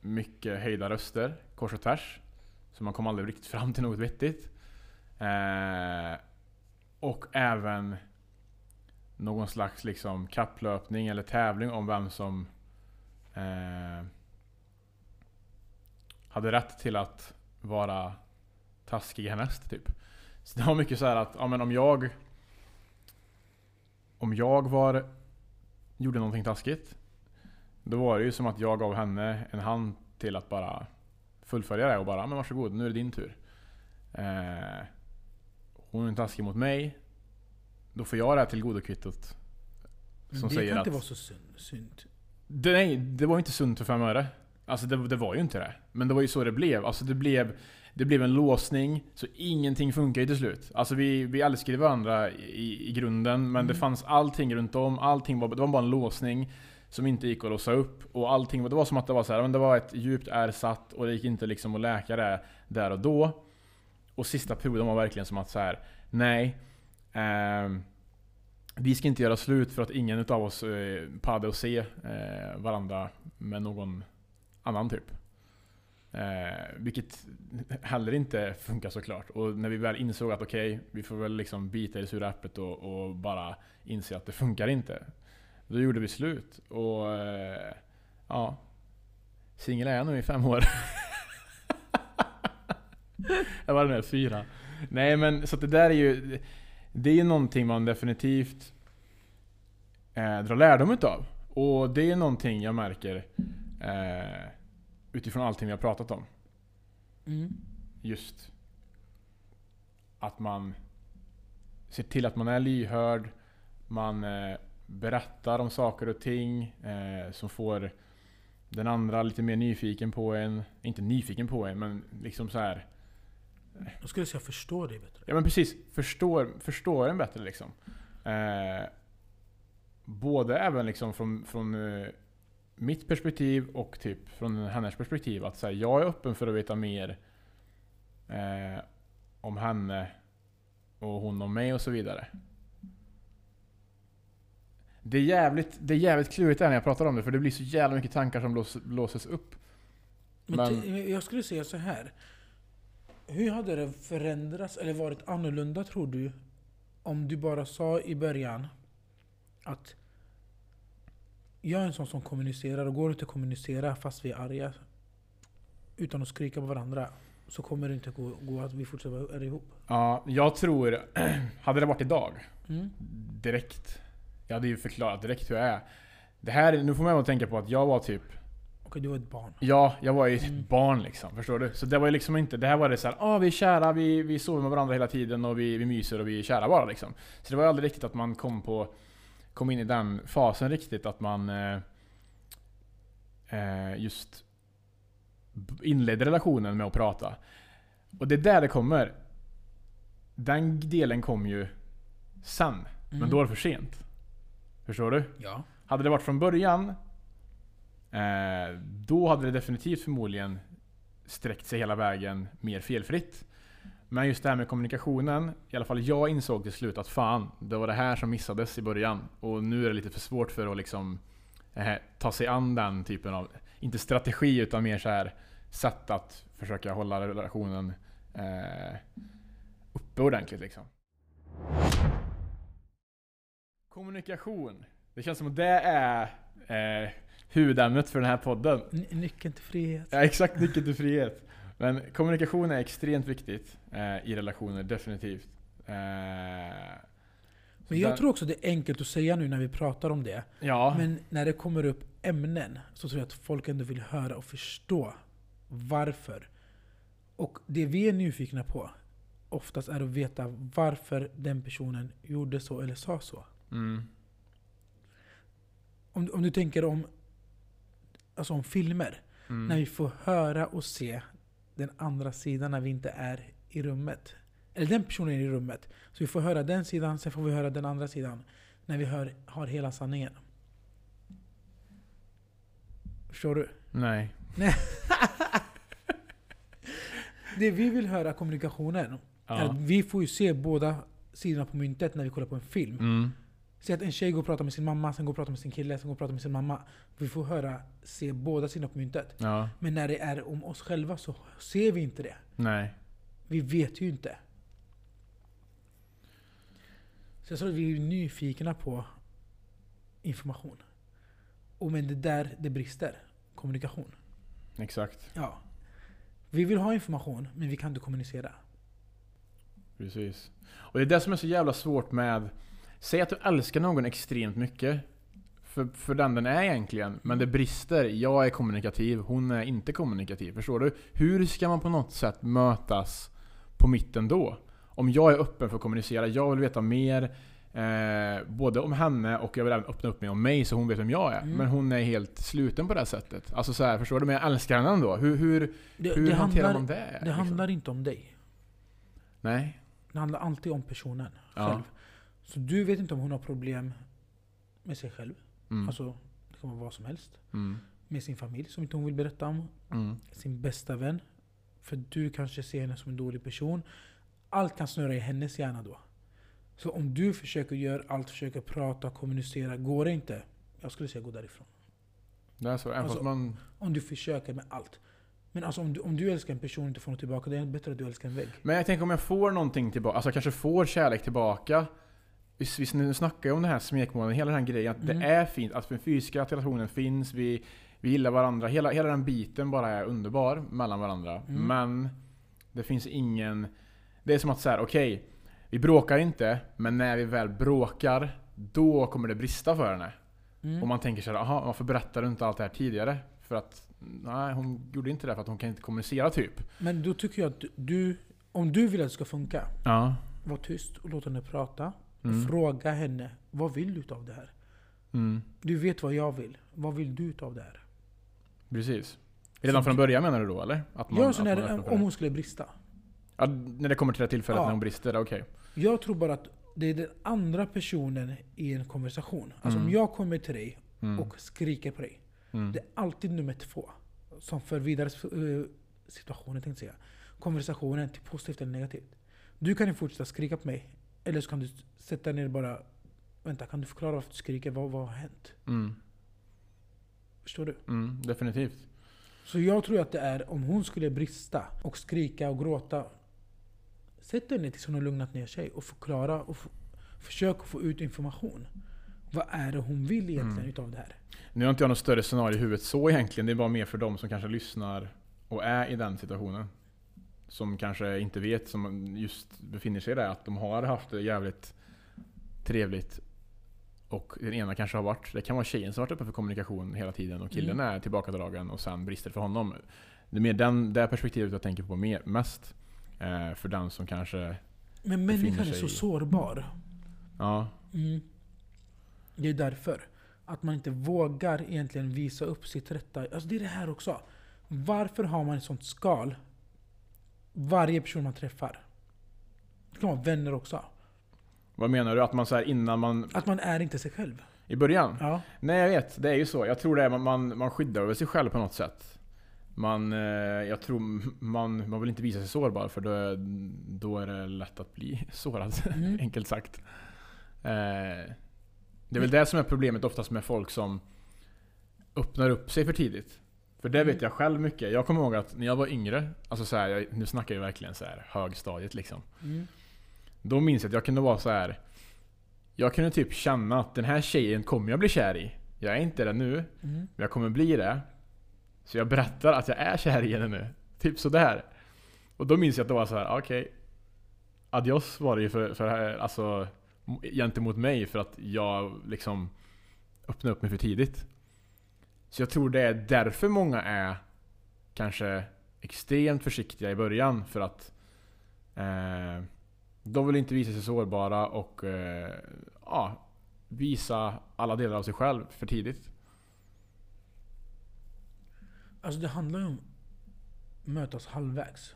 mycket höjda röster kors och tvärs. Så man kom aldrig riktigt fram till något vettigt. Eh, och även någon slags liksom kapplöpning eller tävling om vem som eh, hade rätt till att vara taskig härnäst typ. Så det var mycket så att, ja men om jag Om jag var Gjorde någonting taskigt Då var det ju som att jag gav henne en hand till att bara Fullfölja det och bara, men varsågod, nu är det din tur. Eh, hon är taskig mot mig. Då får jag det här tillgodokvittot. Som det säger kan att, inte vara så sunt. Det, nej, det var inte sunt för fem öre. Alltså det, det, var ju inte det. Men det var ju så det blev. Alltså det blev, det blev en låsning, så ingenting funkar ju till slut. Alltså vi, vi älskade varandra i, i grunden, men mm. det fanns allting runt om. Allting var, det var bara en låsning som inte gick att låsa upp. Och allting, det var som att det var så här, men det var ett djupt ärr satt och det gick inte liksom att läka det där och då. Och sista perioden var verkligen som att så här, nej. Eh, vi ska inte göra slut för att ingen av oss eh, pallade att se eh, varandra med någon annan typ. Eh, vilket heller inte funkar såklart. Och när vi väl insåg att okej, okay, vi får väl liksom bita i det sura äpplet och, och, bara inse att det funkar inte. Då gjorde vi slut. Och eh, ja, singel är jag nu i fem år. jag var med fyra. Nej men så det där är ju... Det är ju någonting man definitivt eh, drar lärdom utav. Och det är någonting jag märker eh, utifrån allting vi har pratat om. Mm. Just att man ser till att man är lyhörd. Man eh, berättar om saker och ting eh, som får den andra lite mer nyfiken på en. Inte nyfiken på en, men liksom så här jag skulle säga förstår dig bättre. Ja men precis. Förstår, förstår en bättre liksom. Eh, både även liksom från, från uh, mitt perspektiv och typ från hennes perspektiv. Att här, jag är öppen för att veta mer eh, om henne och hon om mig och så vidare. Det är jävligt, det är jävligt klurigt när jag pratar om det, för det blir så jävla mycket tankar som lås, låses upp. Men Men- jag skulle säga så här. Hur hade det förändrats eller varit annorlunda tror du? Om du bara sa i början att jag är en sån som kommunicerar och går inte att kommunicera fast vi är arga utan att skrika på varandra så kommer det inte gå, gå att vi fortsätter vara ihop. Ja, jag tror... hade det varit idag, Mm. direkt. Jag hade ju förklarat direkt hur jag är. Det här, nu får man ju tänka på att jag var typ... Okej, du var ett barn. Ja, jag var ju ett Mm. barn liksom. Förstår du? Så det var ju liksom inte... Det här var det såhär, ah, vi är kära, vi, vi sover med varandra hela tiden och vi, vi myser och vi är kära bara liksom. Så det var ju aldrig riktigt att man kom på... Kom in i den fasen riktigt att man... Eh, eh, just inledde relationen med att prata. Och det är där det kommer. Den delen kom ju sen. Men Mm. då är det för sent. Förstår du? Ja. Hade det varit från början, eh, då hade det definitivt förmodligen sträckt sig hela vägen mer felfritt. Men just det här med kommunikationen, i alla fall jag insåg till slut att fan, det var det här som missades i början. Och nu är det lite för svårt för att liksom eh, ta sig an den typen av, inte strategi utan mer så här sätt att försöka hålla relationen eh, uppe ordentligt liksom. Kommunikation. Det känns som att det är eh, huvudämnet för den här podden. Ny- Nyckeln till frihet. Ja, exakt nyckeln till frihet. Men kommunikation är extremt viktigt eh, i relationer, definitivt. Eh, Men jag där- tror också det är enkelt att säga nu när vi pratar om det. Ja, Men när det kommer upp ämnen så tror jag att folk ändå vill höra och förstå varför. Och det vi är nyfikna på oftast är att veta varför den personen gjorde så eller sa så. mm, Om, om du tänker om, alltså om filmer. mm, När vi får höra och se den andra sidan när vi inte är i rummet. Eller den personen är i rummet. Så vi får höra den sidan, sen får vi höra den andra sidan. När vi hör, har hela sanningen. Förstår du? nej. Det vi vill höra kommunikationen. Ja. vi får ju se båda sidorna på myntet när vi kollar på en film. Mm, Se att en tjej går och pratar med sin mamma, sen går och pratar med sin kille, sen går och pratar med sin mamma. Vi får höra, se båda sidorna på myntet. ja, Men när det är om oss själva så ser vi inte det. nej. Vi vet ju inte. Så jag tror att vi är nyfikna på information. Och men det där det brister. Kommunikation. Exakt. Ja. Vi vill ha information, men vi kan inte kommunicera. Precis. Och det är det som är så jävla svårt med... Säg att du älskar någon extremt mycket. För, för den den är egentligen. Men det brister. Jag är kommunikativ, hon är inte kommunikativ. Förstår du? Hur ska man på något sätt mötas på mitten då? Om jag är öppen för att kommunicera, jag vill veta mer. Eh, både om henne och jag vill även öppna upp mig om mig så hon vet vem jag är. Mm. Men hon är helt sluten på det här sättet. Alltså så här, förstår du? Men jag älskar henne ändå. Hur, hur, Det, hur det, hanterar handlar, man det? det liksom? handlar inte om dig. Nej. Det handlar alltid om personen Ja. Så du vet inte om hon har problem med sig själv. Mm. Alltså, det kan vara vad som helst. Mm. Med sin familj som inte hon vill berätta om. Mm. Sin bästa vän. För du kanske ser henne som en dålig person. Allt kan snurra i hennes hjärna då. Så om du försöker göra allt, försöker prata, kommunicera, går det inte. Jag skulle säga gå därifrån. Det är så. Alltså- man... Om du försöker med allt. Men alltså om du, om du älskar en person och inte får något tillbaka, det är bättre att du älskar en vägg. Men jag tänker om jag får någonting tillbaka, alltså jag kanske får kärlek tillbaka. Nu snackar jag om den här smekmånaden, hela den här grejen. Att Mm. det är fint, att den fysiska relationen finns, vi, vi gillar varandra. Hela, hela den biten bara är underbar mellan varandra. Mm. Men det finns ingen... Det är som att säga, okej, vi bråkar inte, men när vi väl bråkar, då kommer det brista för henne. Mm. Och man tänker såhär, aha, varför berättade du inte allt det här tidigare? För att, nej hon gjorde inte det för att hon kan inte kommunicera typ. Men då tycker jag att du, om du vill att det ska funka, Ja. var tyst och låt henne prata. Mm. Fråga henne, vad vill du av det här? Mm. Du vet vad jag vill. Vad vill du av det här? Precis. Redan från början menar du då eller? Att Ja, att så när, för om hon skulle brista. ja, när det kommer till det tillfället Ja. när hon brister, okej. Jag tror bara att det är den andra personen i en konversation. Alltså Mm. om jag kommer till dig Mm. och skriker på dig. Mm. Det är alltid nummer två. Som för vidare eh, situationen tänkte jag säga. Konversationen till positivt eller negativt. Du kan ju fortsätta skrika på mig. Eller så kan du sätta ner bara Vänta, kan du förklara varför du skriker? Vad, vad har hänt? Mm. Förstår du? Mm. Definitivt. Så jag tror att det är om hon skulle brista och skrika och gråta. Sätt dig ner tills hon har lugnat ner sig och förklara och försök få ut information. Vad är det hon vill egentligen Mm. utav det här? Nu har inte jag något större scenario i huvudet så egentligen. Det är bara mer för de som kanske lyssnar och är i den situationen. Som kanske inte vet, som just befinner sig där, att de har haft det jävligt trevligt. Och den ena kanske har varit, det kan vara tjejen som varit uppe för kommunikation hela tiden och killen är tillbakadragen och sen brister för honom. Det är mer den, det perspektivet jag tänker på mer, mest. Eh, för den som kanske, Men människan är sig så i- sårbar. ja. Mm. Det är därför. Att man inte vågar egentligen visa upp sitt rätta. Alltså det är det här också. Varför har man ett sånt skal? Varje person man träffar. Det kan vara vänner också. Vad menar du? Att man så här innan man, Att man är inte sig själv. i början? Ja. Nej jag vet, det är ju så. Jag tror det är, man, man, man skyddar väl sig själv på något sätt. Man, eh, jag tror man, man vill inte visa sig sårbar för då, då är det lätt att bli sårad. Mm. Enkelt sagt. Eh, det är väl det som är problemet oftast med folk som öppnar upp sig för tidigt. För det vet jag själv mycket. Jag kommer ihåg att när jag var yngre, alltså så här, jag, nu snackar jag verkligen så här högstadiet liksom. Mm. Då minns jag att jag kunde vara så här. Jag kunde typ känna att den här tjejen kommer jag bli kär i. Jag är inte det nu, Mm. men jag kommer bli det. Så jag berättar att jag är kär i henne nu. Typ sådär. Och då minns jag att det var så här: okej. adios var det ju för, för alltså, gentemot mig för att jag liksom öppnade upp mig för tidigt. Så jag tror det är därför många är kanske extremt försiktiga i början. För att eh, de vill inte visa sig sårbara och eh, ja, visa alla delar av sig själv för tidigt. Alltså det handlar ju om mötas halvvägs.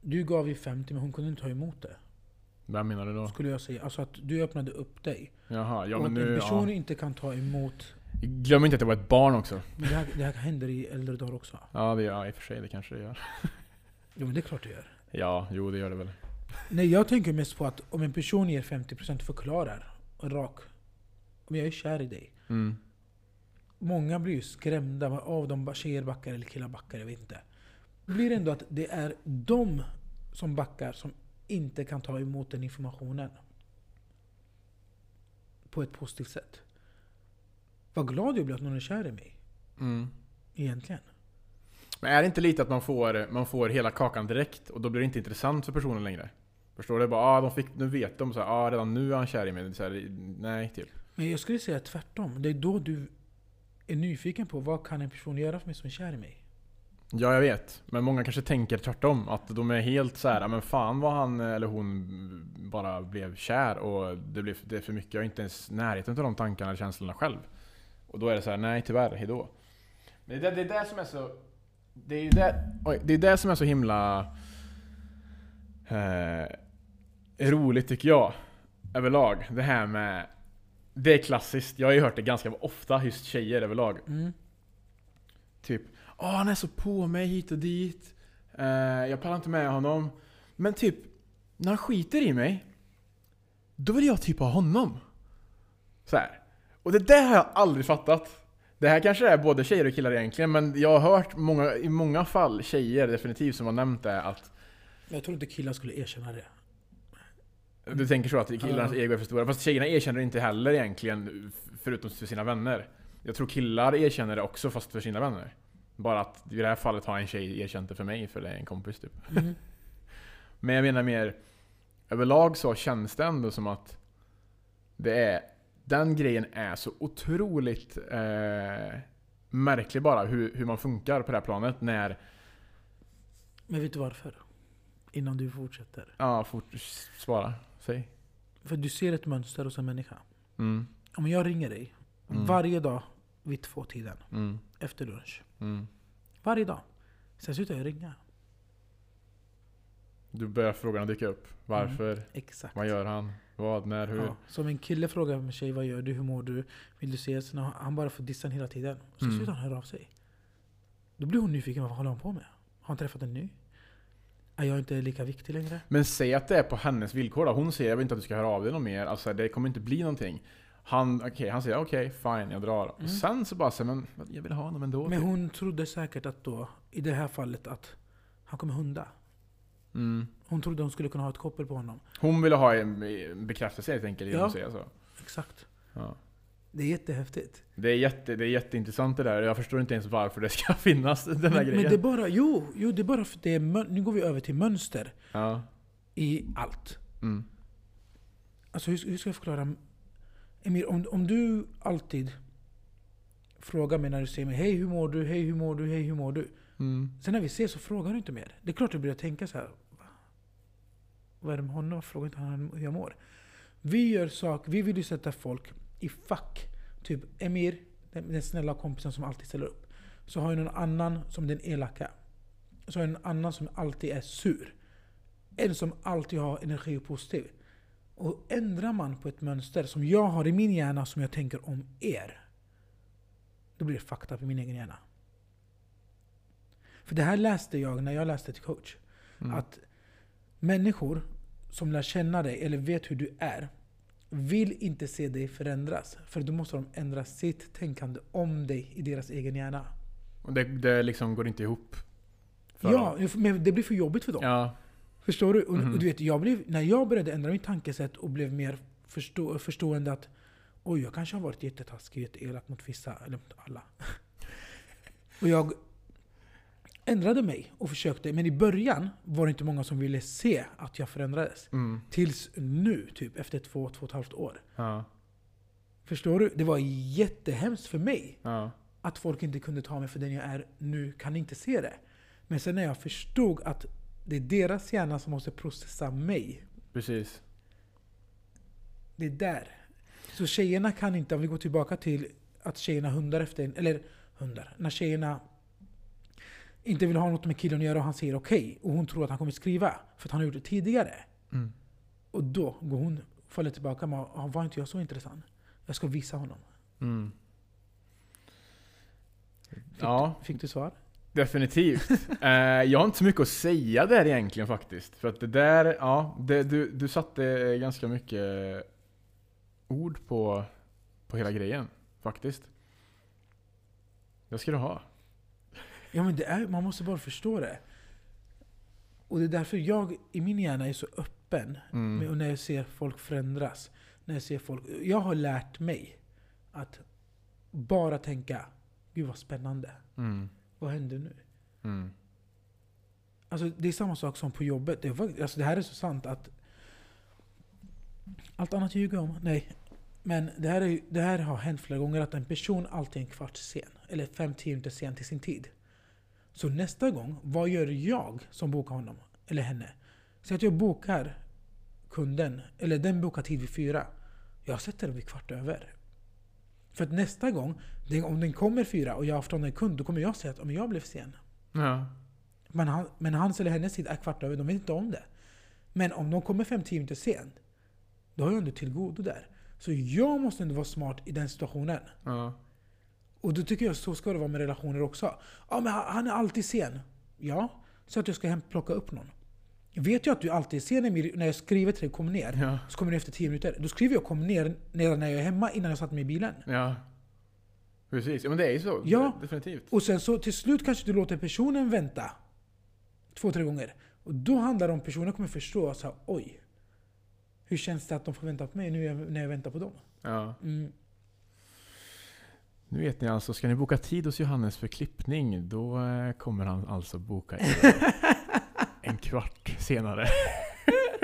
Du gav ju 50 men hon kunde inte ta emot det. Vad menar du då? Skulle jag säga. Alltså att du öppnade upp dig. Jaha, ja och men att en nu... person Ja. inte kan ta emot. Glöm inte att det var ett barn också. Men det här, det här händer i äldre dagar också. Ja, det gör, i och för sig, det kanske det gör. Jo men det är klart det gör. Ja, jo det gör det väl. Nej jag tänker mest på att om en person ger 50% och förklarar rak. Om jag är kär i dig. Mm. Många blir ju skrämda av de tjejer backar eller killar backar, jag vet inte. Det blir ändå att det är de som backar som inte kan ta emot den informationen. På ett positivt sätt. Vad glad jag blir att någon är kär i mig. Mm. Egentligen. Men är det inte lite att man får, man får hela kakan direkt och då blir det inte intressant för personen längre? Förstår du? Bara, ah, de fick, nu vet de så här, ah, redan nu är han kär i mig. Så här, nej, typ. Men jag skulle säga tvärtom. Det är då du är nyfiken på vad kan en person göra för mig som är kär i mig. Ja, jag vet. Men många kanske tänker tvärtom. Att de är helt så här, "Ah, men fan vad han eller hon bara blev kär och det blev det är för mycket. Jag är inte ens närheten av de tankarna eller känslorna själv. Och då är det så här, nej tyvärr, hejdå. Men det, är det, det är det som är så... Det är ju det, oj, det, är det som är så himla... Eh, roligt tycker jag. Överlag. Det här med... Det är klassiskt. Jag har ju hört det ganska ofta, just tjejer överlag. Mm. Typ Åh han är så på mig hit och dit. Eh, jag pallar inte med honom. Men typ, när han skiter i mig. Då vill jag typ ha honom. Så här. Och det där har jag aldrig fattat. Det här kanske är både tjejer och killar egentligen, men jag har hört många, i många fall tjejer definitivt som har nämnt det att Jag tror inte killar skulle erkänna det. Du tänker så att killarnas Ja. ego är för stora. Fast tjejerna erkänner det inte heller egentligen, förutom för sina vänner. Jag tror killar erkänner det också, fast för sina vänner. Bara att i det här fallet har en tjej erkänt det för mig, för det är en kompis typ. Mm. Men jag menar mer, överlag så känns det ändå som att det är, den grejen är så otroligt eh, märklig bara, hur, hur man funkar på det här planet när, Men vet du varför? Innan du fortsätter. ja, fort svara, säg. För du ser ett mönster hos en människa. Mm, Om jag ringer dig Mm. varje dag vid två tiden mm, efter lunch. mm. Varje dag. Sen slutar jag ringa. Du börjar frågorna dyka upp. Varför? Exakt. Vad gör han? Vad? När? Hur? Ja, som en kille frågar en tjej vad gör du, hur mår du, vill du ses? När han bara får dissan hela tiden. Så Mm. slutar han höra av sig. Då blir hon nyfiken, vad håller han på med? Har han träffat en ny? Är jag inte lika viktig längre? Men säg att det är på hennes villkor då. Hon säger jag vill inte att du ska höra av dig något mer. Alltså det kommer inte bli någonting. Han, okej, han säger okej, fine, jag drar. Mm. Och sen så bara säger men jag vill ha honom ändå. Men hon trodde säkert att då, i det här fallet, att han kommer hunda. Mm. Hon trodde hon skulle kunna ha ett koppel på honom. Hon ville ha en bekräftelse helt enkelt genom Ja. att säga så. Exakt. Ja. Det är jättehäftigt. Det, är jätte, det är jätteintressant det där. Jag förstår inte ens varför det ska finnas den här Men, grejen. men det är bara, jo, jo, det är bara för det är, mön- nu går vi över till mönster Ja. i allt. Mm. Alltså hur, hur ska jag förklara? Emir, om, om du alltid frågar mig när du ser mig Hej hur mår du? Hej hur mår du? Hej hur mår du? Mm. Sen när vi ses så frågar du inte mer. Det är klart du börjar tänka så här. "Va? Vad är det med honom? Frågar inte han hur jag mår? Vi gör saker, vi vill ju sätta folk i fack. Typ Emir, den, den snälla kompisen som alltid ställer upp. Så har ju någon annan som den elaka. Så har jag en annan som alltid är sur. En som alltid har energi och positiv. Och ändrar man på ett mönster som jag har i min hjärna som jag tänker om er. Då blir det fakta på min egen hjärna. För det här läste jag när jag läste till coach. Mm. Att människor som lär känna dig eller vet hur du är vill inte se dig förändras. För då måste de ändra sitt tänkande om dig i deras egen hjärna. Och det, det liksom går inte ihop. Ja, dem. men det blir för jobbigt för dem. Ja. Förstår du? Och, Mhm. och du vet, jag blev, när jag började ändra mitt tankesätt och blev mer förstå, förstående att oj, jag kanske har varit jättetaskig, jätteelak mot vissa, eller mot alla. och jag ändrade mig och försökte, men i början var det inte många som ville se att jag förändrades. Mm. Tills nu, typ efter två, två och ett halvt år. Ja. Förstår du? Det var jättehemskt för mig Ja. att folk inte kunde ta mig för den jag är nu, kan inte se det. Men sen när jag förstod att det är deras hjärna som måste processa mig. Precis. Det är där. Så tjejerna kan inte, om vi går tillbaka till att tjejerna hundar efter en, eller hundar, när tjejerna inte vill ha något med killen att göra och han säger okej, och hon tror att han kommer skriva, för att han har gjort det tidigare. Mm. Och då går hon, faller tillbaka med ah, var inte jag så intressant? Jag ska visa honom. Mm. Fick, Ja, fick du svar? definitivt. eh, jag har inte så mycket att säga där egentligen faktiskt. För att det där, ja, det, du, du satte ganska mycket ord på, på hela grejen. Faktiskt. Det ska du ha. Ja men det är, man måste bara förstå det. Och det är därför jag i min hjärna är så öppen. Mm. med- Och när jag ser folk förändras. När jag ser folk... Jag har lärt mig att bara tänka Gud vad spännande. Mm. Vad händer nu? Mm. Alltså det är samma sak som på jobbet. Det, var, alltså, det här är så sant att... Allt annat ljuger om. Nej. Men det här, är, det här har hänt flera gånger att en person alltid är en kvart sen. Eller fem, tio minuter sen till sin tid. Så nästa gång, vad gör jag som bokar honom? Eller henne? Så att jag bokar kunden, eller den bokar tid vid fyra. Jag sätter den vid kvart över. För att nästa gång, om den kommer fyra och jag har haft en kund, då kommer jag säga att "Ja, men jag blev sen. Ja. Men, han, men hans eller hennes tid är kvart över, de vet inte om det. Men om de kommer 5-10 minuter sent, då har jag ändå till godo där. Så jag måste ändå vara smart i den situationen. Ja. Och då tycker jag så ska det vara med relationer också. Ja men han är alltid sen. Ja, så att jag ska hem plocka upp någon. Vet jag att du alltid är sen när jag skriver till dig kom ner, Ja. så kommer du efter 10 minuter. Då skriver jag kom ner när jag är hemma innan jag satt mig i bilen. Ja. Precis. Ja men det är ju så. Ja. Definitivt. Och sen så till slut kanske du låter personen vänta två, tre gånger. Och då handlar det om personen kommer förstå här, oj. Hur känns det att de får vänta på mig nu när jag väntar på dem? Ja. Mm. Nu vet ni alltså, ska ni boka tid hos Johannes för klippning, då eh, kommer han alltså boka er en kvart senare.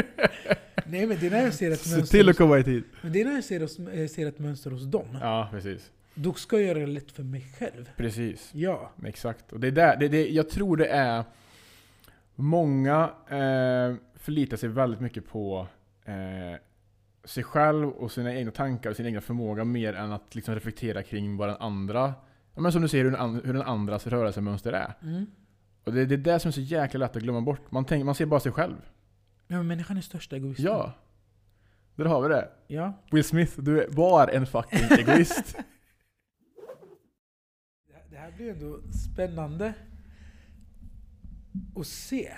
Nej men det är när jag ser ett Se mönster, till att komma i tid. men det är när jag ser, hos, eh, ser ett mönster hos dem. Ja, precis. Då ska jag göra det lätt för mig själv. Precis. Ja. Exakt. Och det är där, det, det, jag tror det är Många eh, förlitar sig väldigt mycket på eh, sig själv och sina egna tankar och sin egna förmåga mer än att liksom reflektera kring vad den andra ja, men som du säger, hur den, an- hur den andras rörelsemönster är. Mm. Och det, det är det som är så jäkla lätt att glömma bort. Man, tänker, man ser bara sig själv. Ja, men människan är största egoisten. Ja. Där har vi det. ja. Will Smith, du är- var en fucking egoist. Det här- Det här blir ändå spännande att se.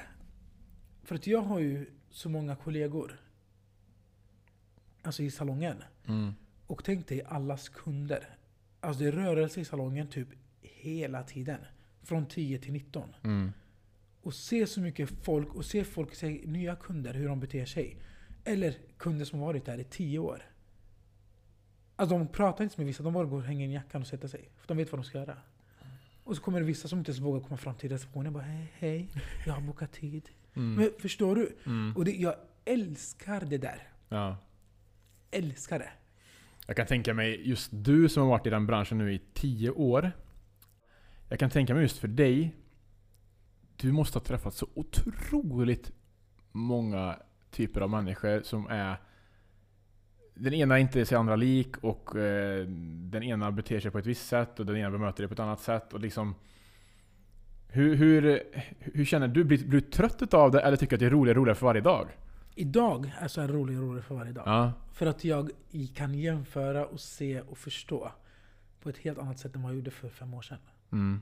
För att jag har ju så många kollegor. Alltså i salongen. Mm. Och tänk dig allas kunder. Alltså det är rörelse i salongen typ hela tiden. Från 10 till 19. Mm. Och se så mycket folk och se folk, se nya kunder, hur de beter sig. Eller kunder som varit där i 10 år. Alltså de pratar inte med vissa, de bara går och hänger in jackan och sätter sig. För de vet vad de ska göra. Och så kommer det vissa som inte ens vågar komma fram till receptionen. Bara hej, hej, jag har bokat tid. Mm. Men förstår du? Mm. Och det, jag älskar det där. Ja. Älskar det. Jag kan tänka mig, just du som har varit i den branschen nu i 10 år. Jag kan tänka mig just för dig. Du måste ha träffat så otroligt många typer av människor som är... Den ena inte är sig andra lik och eh, den ena beter sig på ett visst sätt och den ena bemöter dig på ett annat sätt. Och liksom, hur, hur, hur känner du? Blir, blir du trött av det eller tycker du att det är roligare och roligare för varje dag? Idag är så här roligare och roligare för varje dag. Ja. För att jag kan jämföra och se och förstå på ett helt annat sätt än vad jag gjorde för fem år sedan. Mm.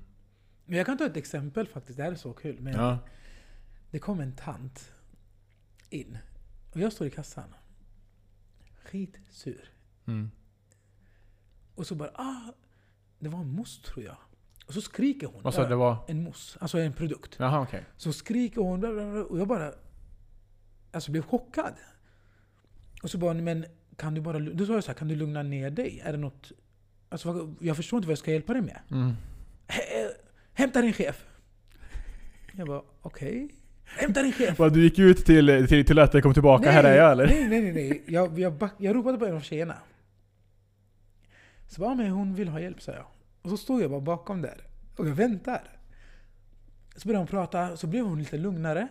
Men jag kan ta ett exempel faktiskt, det här är så kul. Men Ja. Det kom en tant in. Och jag står i kassan. Skitsur. Mm. Och så bara ah, det var en mousse tror jag. Och så skriker hon. Vad sa? Det var... En mousse, alltså en produkt. Jaha okej. Så skriker hon och jag bara alltså blev chockad. Och så bara, men kan du bara, då sa jag så här, kan du lugna ner dig? Är det något, alltså jag förstår inte vad jag ska hjälpa dig med. Mm. Hä- Hämta din chef. Jag bara, okej. Hämta din chef. Du gick ut till, till toaletten och kom tillbaka, här är jag eller? Nej, nej, nej. nej. Jag, jag, back, jag ropade på en av tjejerna. Så bara, men hon vill ha hjälp, sa jag. Och så stod jag bara bakom där. Och jag väntar. Så började hon prata, så blev hon lite lugnare.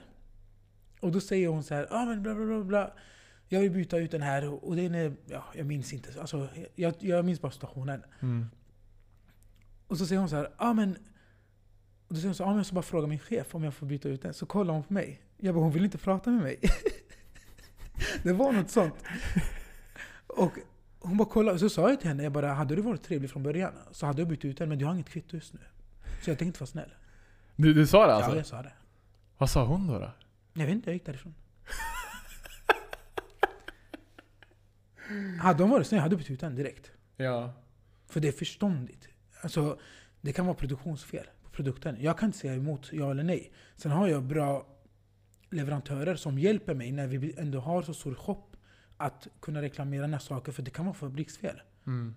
Och då säger hon så här, ah, men bla bla bla bla. Jag vill byta ut den här och den är, ja, jag minns inte. Alltså, jag, jag minns bara situationen. Mm. Och så säger hon så här, ja ah, men... Och då säger hon så här, ah, men jag ska bara fråga min chef om jag får byta ut den. Så kollar hon på mig. Jag bara, hon vill inte prata med mig. det var något sånt. Och hon bara kollade, så sa jag till henne, jag bara, hade du varit trevlig från början så hade jag bytt ut den, men du har inget kvitto just nu. Så jag tänkte inte vara snäll. Du, du sa det alltså? Ja, jag sa det. Vad sa hon då? då? Jag vet inte, jag gick därifrån. hade hon varit snäll, jag hade bytt ut den direkt. Ja. För det är förståndigt. Alltså, det kan vara produktionsfel på produkten. Jag kan inte säga emot ja eller nej. Sen har jag bra leverantörer som hjälper mig när vi ändå har så stor shop att kunna reklamera när saker, för det kan vara fabriksfel. Mm.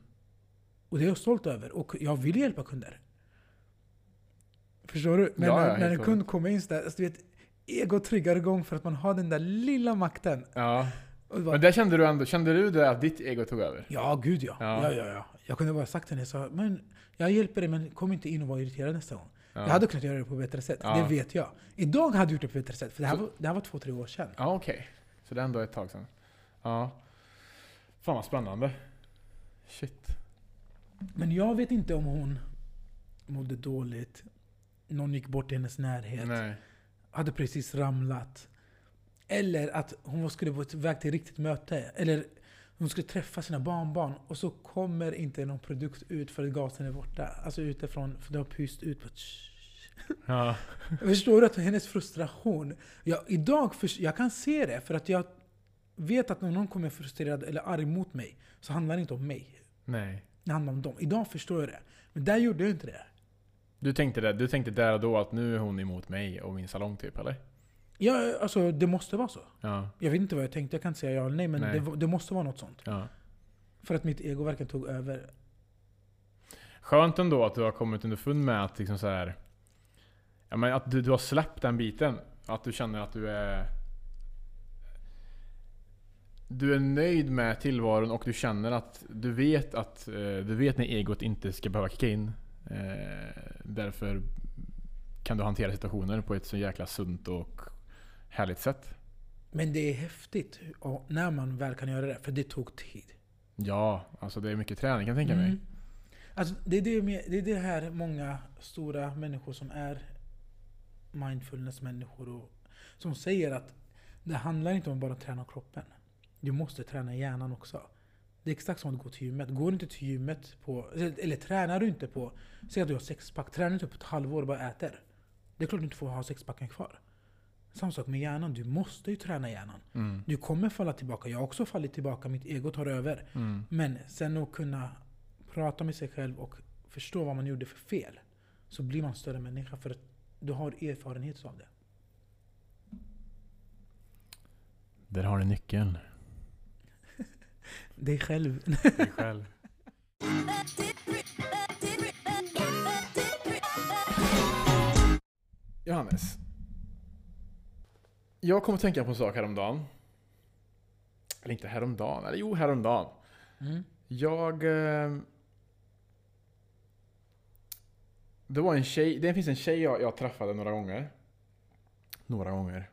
Och det är jag stolt över. Och jag vill hjälpa kunder. Förstår du? Men Ja, när, när en kund kommer in sådär, alltså, du vet, ego triggar igång för att man har den där lilla makten. Ja. Bara, Men där kände du ändå, kände du det att ditt ego tog över? Ja, gud ja. Ja. Ja. Ja, ja, Jag kunde bara sagt till henne, så, men jag hjälper dig men kom inte in och var irriterad nästa gång. Ja. Jag hade kunnat göra det på ett bättre sätt, Ja. det vet jag. Idag hade jag gjort det på ett bättre sätt, för det här, Så- var, det här var två, tre år sedan. Ja, okej. Så det är ändå ett tag sedan. Ja. Fan vad spännande. Shit. Men jag vet inte om hon mådde dåligt, någon gick bort i hennes närhet, Nej. Hade precis ramlat. Eller att hon skulle på väg till ett riktigt möte. Eller hon skulle träffa sina barnbarn och så kommer inte någon produkt ut för att gasen är borta. Alltså utifrån, för det har pyst ut på Ja. Jag förstår att hennes frustration. Jag, idag för, jag kan se det, för att jag vet att när någon kommer frustrerad eller arg mot mig, så handlar det inte om mig. Nej. Det handlar om dem. Idag förstår jag det. Men där gjorde jag inte det. Du tänkte, det, du tänkte där och då att nu är hon emot mig och min salong typ, eller? Ja, alltså det måste vara så. Ja. Jag vet inte vad jag tänkte, jag kan inte säga ja eller nej, men Nej. Det, det måste vara något sånt. ja. För att mitt ego verkligen tog över. Skönt ändå att du har kommit underfund med att liksom så här. Ja, men att du, du har släppt den biten. Att du känner att du är... Du är nöjd med tillvaron och du känner att du vet att eh, du vet när egot inte ska behöva kicka in. Eh, därför kan du hantera situationer på ett så jäkla sunt och härligt sätt. Men det är häftigt när man väl kan göra det, för det tog tid. Ja, alltså det är mycket träning kan jag tänka mig. Mm. Alltså, det, är det, med, det är det här många stora människor som är mindfulness-människor och som säger att det handlar inte om att bara träna kroppen. Du måste träna hjärnan också. Det är exakt som att gå till gymmet. Går du inte till gymmet på... Eller, eller tränar du inte på... Säg att du har sexpack. Tränar du inte på ett halvår och bara äter. Det är klart du inte får ha sexpacken kvar. Samma sak med hjärnan. Du måste ju träna hjärnan. Mm. Du kommer falla tillbaka. Jag har också fallit tillbaka. Mitt ego tar över. Mm. Men sen att kunna prata med sig själv och förstå vad man gjorde för fel. Så blir man större människa för att du har erfarenhet av det. Där har ni nyckeln. Dig själv. Dig själv. Johannes. Jag kom att tänka på en sak häromdagen. Eller inte häromdagen, eller jo häromdagen. Mm. Jag... Eh, det var en tjej, det finns en tjej jag, jag träffade några gånger. Några gånger.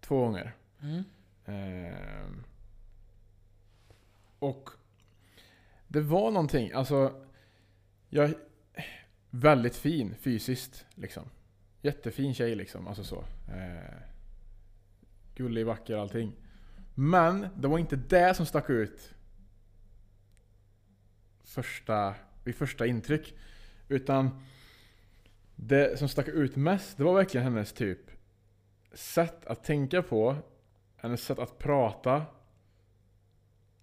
Två gånger. Mm. Ehm och det var någonting, alltså jag är väldigt fin fysiskt liksom. Jättefin tjej liksom, alltså så. Eh, gullig, vacker, allting. Men det var inte det som stack ut första, vid första intryck. Utan det som stack ut mest, det var verkligen hennes typ sätt att tänka på, hennes sätt att prata.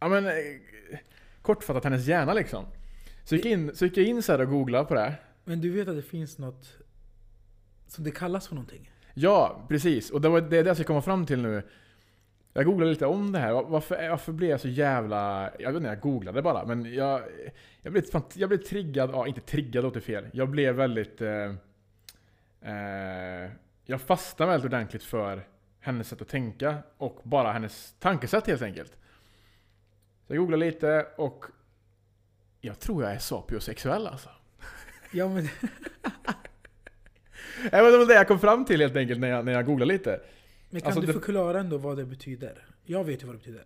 Ja men, eh, kortfattat hennes hjärna liksom. Så gick, in, så gick jag in så här och googlade på det. Men du vet att det finns något som det kallas för någonting? Ja, precis. Och det, var, det är det jag ska komma fram till nu. Jag googlade lite om det här. Va- Varför, varför blev jag så jävla... Jag vet inte, jag googlade bara. Men jag, jag, blev, jag blev triggad, ja inte triggad låter fel. Jag blev väldigt... Eh, eh, jag fastnade väldigt ordentligt för hennes sätt att tänka och bara hennes tankesätt helt enkelt. Så jag googlade lite och jag tror jag är sapiosexuell alltså. Ja men, Det var det jag kom fram till helt enkelt när jag, när jag googlade lite. men kan Alltså, du det- förklara ändå vad det betyder? Jag vet ju vad det betyder.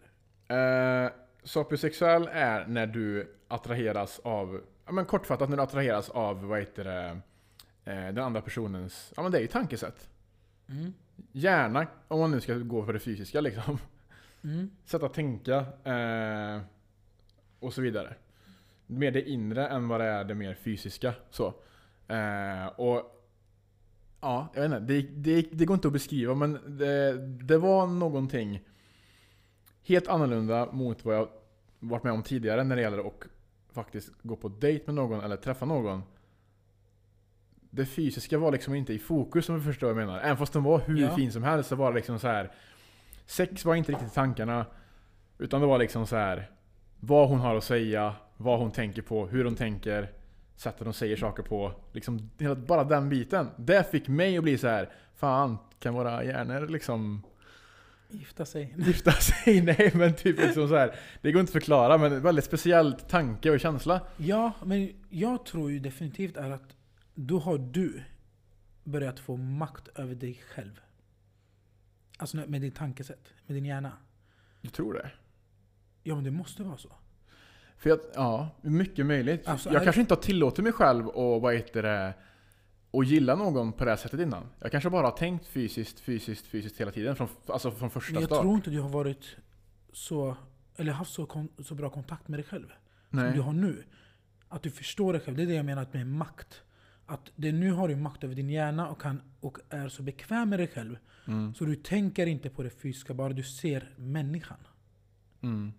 Eh, sapiosexuell är när du attraheras av, ja men kortfattat när du attraheras av, vad heter det, eh, den andra personens, ja men det är ju tankesätt. Mm. Hjärna, om man nu ska gå för det fysiska liksom. Mm. Sätt att tänka eh, och så vidare. Mer det inre än vad det är det mer fysiska. Så. Eh, och Ja, jag vet inte. Det, det, det går inte att beskriva men det, det var någonting helt annorlunda mot vad jag varit med om tidigare när det gäller att faktiskt gå på dejt med någon eller träffa någon. Det fysiska var liksom inte i fokus om du förstår vad jag menar. Även fast den var hur Ja. fin som helst så var det liksom så här. Sex var inte riktigt i tankarna. Utan det var liksom så här. Vad hon har att säga, vad hon tänker på, hur hon tänker, sättet hon säger saker på. Liksom, bara den biten. Det fick mig att bli så här. Fan, kan våra hjärnor liksom Gifta sig. gifta sig? Nej men typ liksom så här. Det går inte att förklara men väldigt speciellt tanke och känsla. Ja, men jag tror ju definitivt är att då har du börjat få makt över dig själv. Alltså med din tankesätt, med din hjärna. Du tror det? Ja men det måste vara så. För jag, ja, mycket möjligt. Alltså, jag kanske inte har tillåtit mig själv att, vad heter det, att gilla någon på det här sättet innan. Jag kanske bara har tänkt fysiskt, fysiskt, fysiskt hela tiden. Från, alltså från första Men jag start. tror inte du har varit så, eller haft så, kon, så bra kontakt med dig själv. som Nej. du har nu. Att du förstår dig själv. Det är det jag menar med makt. Att det, nu har du makt över din hjärna och, kan, och är så bekväm med dig själv. Mm. Så du tänker inte på det fysiska, bara du ser människan. Mm.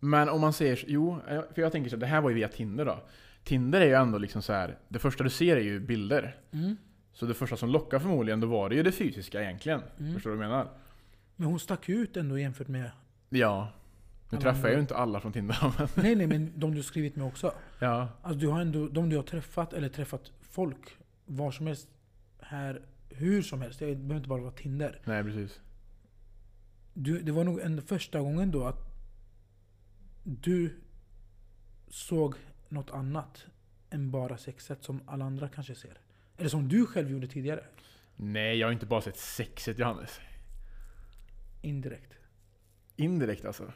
Men om man säger, jo, för jag tänker så det här var ju via Tinder då. Tinder är ju ändå liksom så här. det första du ser är ju bilder. Mm. Så det första som lockar förmodligen, då var det ju det fysiska egentligen. Mm. Förstår du vad jag menar? Men hon stack ut ändå jämfört med... Ja. Nu träffar jag ju inte alla från Tinder men Nej nej men de du skrivit med också. ja. Alltså du har ändå, de du har träffat, eller träffat folk, var som helst, här, hur som helst. Det behöver inte bara vara Tinder. Nej precis. Du, det var nog ändå första gången då att du såg något annat än bara sexet som alla andra kanske ser. Eller som du själv gjorde tidigare. Nej, jag har inte bara sett sexet Johannes. Indirekt. Indirekt alltså.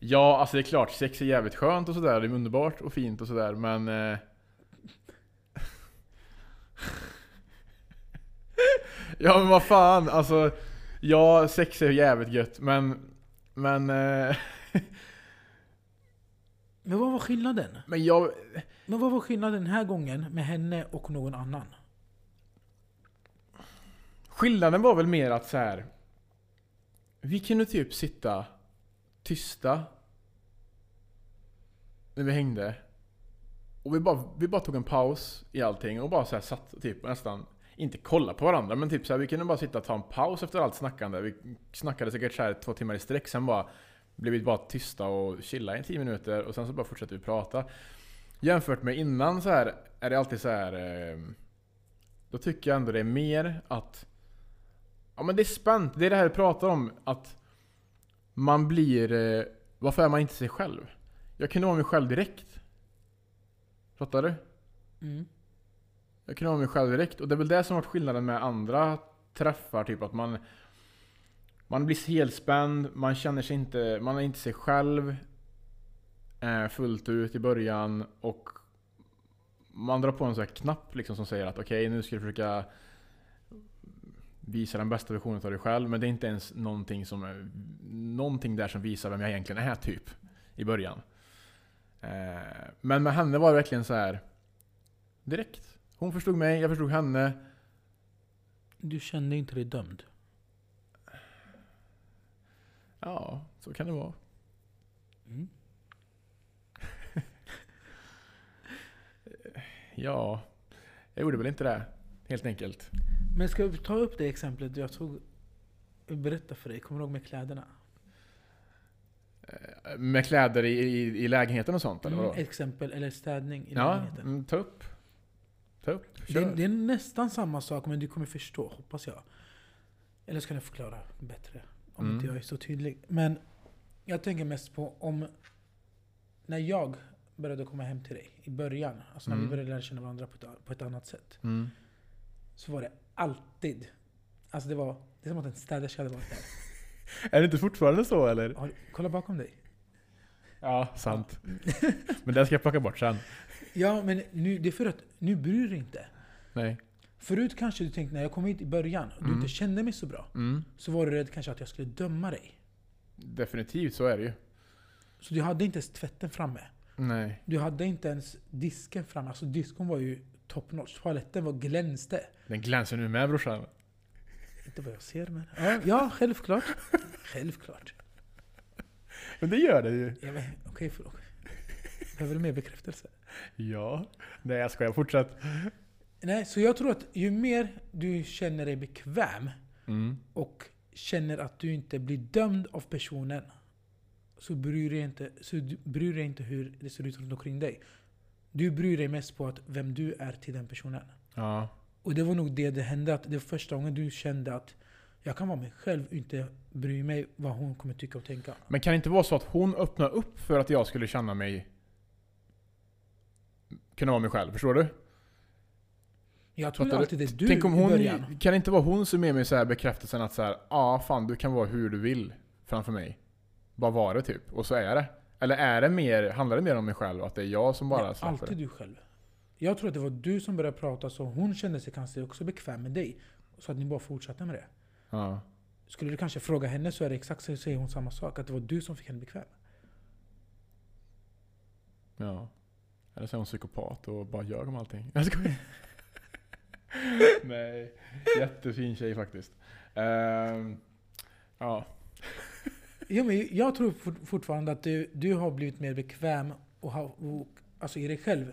Ja, alltså det är klart, sex är jävligt skönt och sådär. Det är underbart och fint och sådär, men... Eh... ja men vad fan, alltså... Ja, sex är jävligt gött, men... Men... Eh... Men vad var skillnaden? men jag... Men vad var skillnaden den här gången med henne och någon annan? Skillnaden var väl mer att så här. Vi kunde typ sitta tysta när vi hängde. Och vi bara, vi bara tog en paus i allting och bara så här satt typ nästan, inte kolla på varandra men typ så här, vi kunde bara sitta och ta en paus efter allt snackande. Vi snackade säkert så här två timmar i sträck, sen bara blev vi bara tysta och chilla i tio minuter och sen så bara fortsatte vi prata. Jämfört med innan så här är det alltid så här. Ehm, då tycker jag ändå det är mer att Ja men det är spänt, det är det här vi pratar om att man blir... Eh, varför är man inte sig själv? Jag kunde vara mig själv direkt. Fattar du? Mm. Jag kunde vara mig själv direkt. Och det är väl det som har varit skillnaden med andra träffar. Typ att man... Man blir helspänd, man känner sig inte... Man är inte sig själv eh, fullt ut i början. Och man drar på en sån här knapp liksom som säger att okej, okay, nu ska du försöka visa den bästa versionen av dig själv. Men det är inte ens någonting, som är, någonting där som visar vem jag egentligen är typ. I början. Eh, men med henne var det verkligen så här direkt. Hon förstod mig, jag förstod henne. Du kände inte dig dömd? Ja, så kan det vara. Mm. ja, jag gjorde väl inte det. Helt enkelt. Men ska vi ta upp det exemplet jag tog berätta för dig? Kommer du ihåg med kläderna? Eh, med kläder i, i, i lägenheten och sånt? Eller mm, exempel, eller städning i ja, lägenheten. Mm, ta upp. Ta upp. Det, det, är nästan samma sak, men du kommer förstå, hoppas jag. Eller ska jag förklara bättre, om mm. inte jag är så tydlig. Men jag tänker mest på om... När jag började komma hem till dig i början, alltså när mm. vi började lära känna varandra på ett, på ett annat sätt. Mm. Så var det alltid... Alltså det var... Det är som att en städerska hade varit där. är det inte fortfarande så eller? Har, kolla bakom dig. Ja, sant. men den ska jag plocka bort sen. Ja, men nu, det är för att nu bryr du dig inte. Nej. Förut kanske du tänkte när jag kom hit i början och du mm. inte kände mig så bra. Mm. Så var du rädd kanske att jag skulle döma dig. Definitivt, så är det ju. Så du hade inte ens tvätten framme. Nej. Du hade inte ens disken framme. Alltså diskon var ju top notch. Toaletten var glänste. Den glänser nu med brorsan. Inte vad jag ser men... Ja, ja självklart. självklart. Men det gör det ju. Ja, Okej, okay, okay. Behöver du mer bekräftelse? Ja. Nej jag skojar, fortsätt. Nej, så jag tror att ju mer du känner dig bekväm mm. och känner att du inte blir dömd av personen så bryr dig inte, så bryr dig inte hur det ser ut runt omkring dig. Du bryr dig mest på att vem du är till den personen. Ja. Och det var nog det det hände. Att det var första gången du kände att jag kan vara mig själv och inte bry mig vad hon kommer tycka och tänka. Men kan det inte vara så att hon öppnar upp för att jag skulle känna mig... Kunna vara mig själv, förstår du? Jag tror alltid det är du Tänk om hon, i början. Kan det inte vara hon som ger mig så här bekräftelsen att så här, ah, fan du kan vara hur du vill framför mig. Bara vara det typ. Och så är det. Eller är det mer, handlar det mer om mig själv? Att det är jag som bara släpper det? Alltid du själv. Jag tror att det var du som började prata så hon kände sig kanske också bekväm med dig. Så att ni bara fortsatte med det. Ja. Skulle du kanske fråga henne så är det exakt så säger hon samma sak. Att det var du som fick henne bekväm. Ja. Eller så är hon psykopat och bara ljög om allting. Jag skojar. Nej. Jättefin tjej faktiskt. Uh, ja. Ja, men jag tror fortfarande att du, du har blivit mer bekväm och har, och, alltså i dig själv.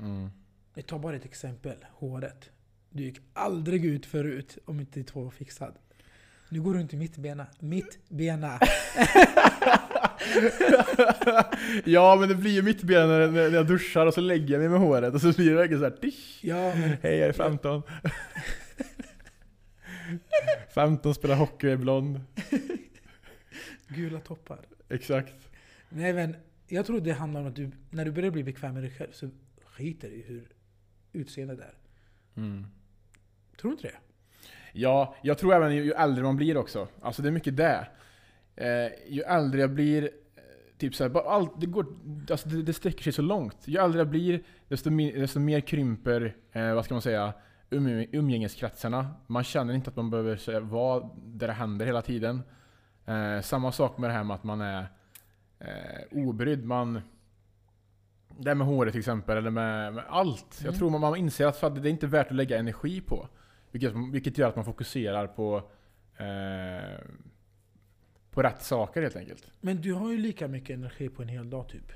Mm. Jag tar bara ett exempel. Håret. Du gick aldrig ut förut om inte ditt hår var fixad. Nu går du inte mittbena. Mittbena! ja men det blir ju mittbena när, när jag duschar och så lägger jag mig med håret och så blir det verkligen såhär ja, men... Hej jag är 15. 15 spelar hockey och är blond. Gula toppar. Exakt. Nej men, jag tror det handlar om att du, när du börjar bli bekväm med dig själv så skiter i hur utseendet är. Mm. Tror du inte det? Ja, jag tror även ju äldre man blir också. Alltså det är mycket det. Eh, ju äldre jag blir, eh, typ så här, allt, det, går, alltså det, det sträcker sig så långt. Ju äldre jag blir, desto, desto mer krymper, eh, vad ska man säga, umgängeskretsarna. Man känner inte att man behöver vara där det händer hela tiden. Eh, samma sak med det här med att man är eh, obrydd. Man, det här med håret till exempel, eller med, med allt. Jag Mm. tror man, man inser att det är inte värt att lägga energi på. Vilket, vilket gör att man fokuserar på, eh, på rätt saker helt enkelt. Men du har ju lika mycket energi på en hel dag typ.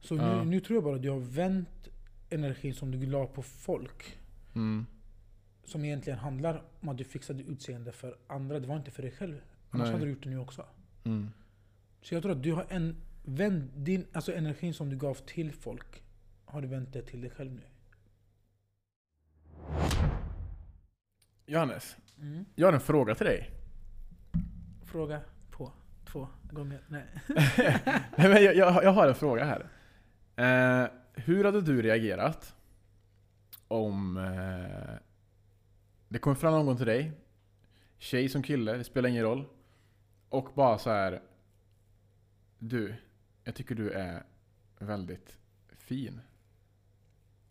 Så Ja. nu, nu tror jag bara att du har vänt energin som du la på folk. Mm. Som egentligen handlar om att du fixade utseende för andra. Det var inte för dig själv. Annars Nej. hade du gjort det nu också. Mm. Så jag tror att du har en, vänd din, alltså energin som du gav till folk. Har du vänt det till dig själv nu. Johannes, jag har en fråga till dig. Fråga på två gånger. Nej. Nej, men jag, jag, jag har en fråga här. Eh, hur hade du reagerat om eh, det kom fram någon till dig, tjej som kille, det spelar ingen roll, och bara så här. Du, jag tycker du är väldigt fin.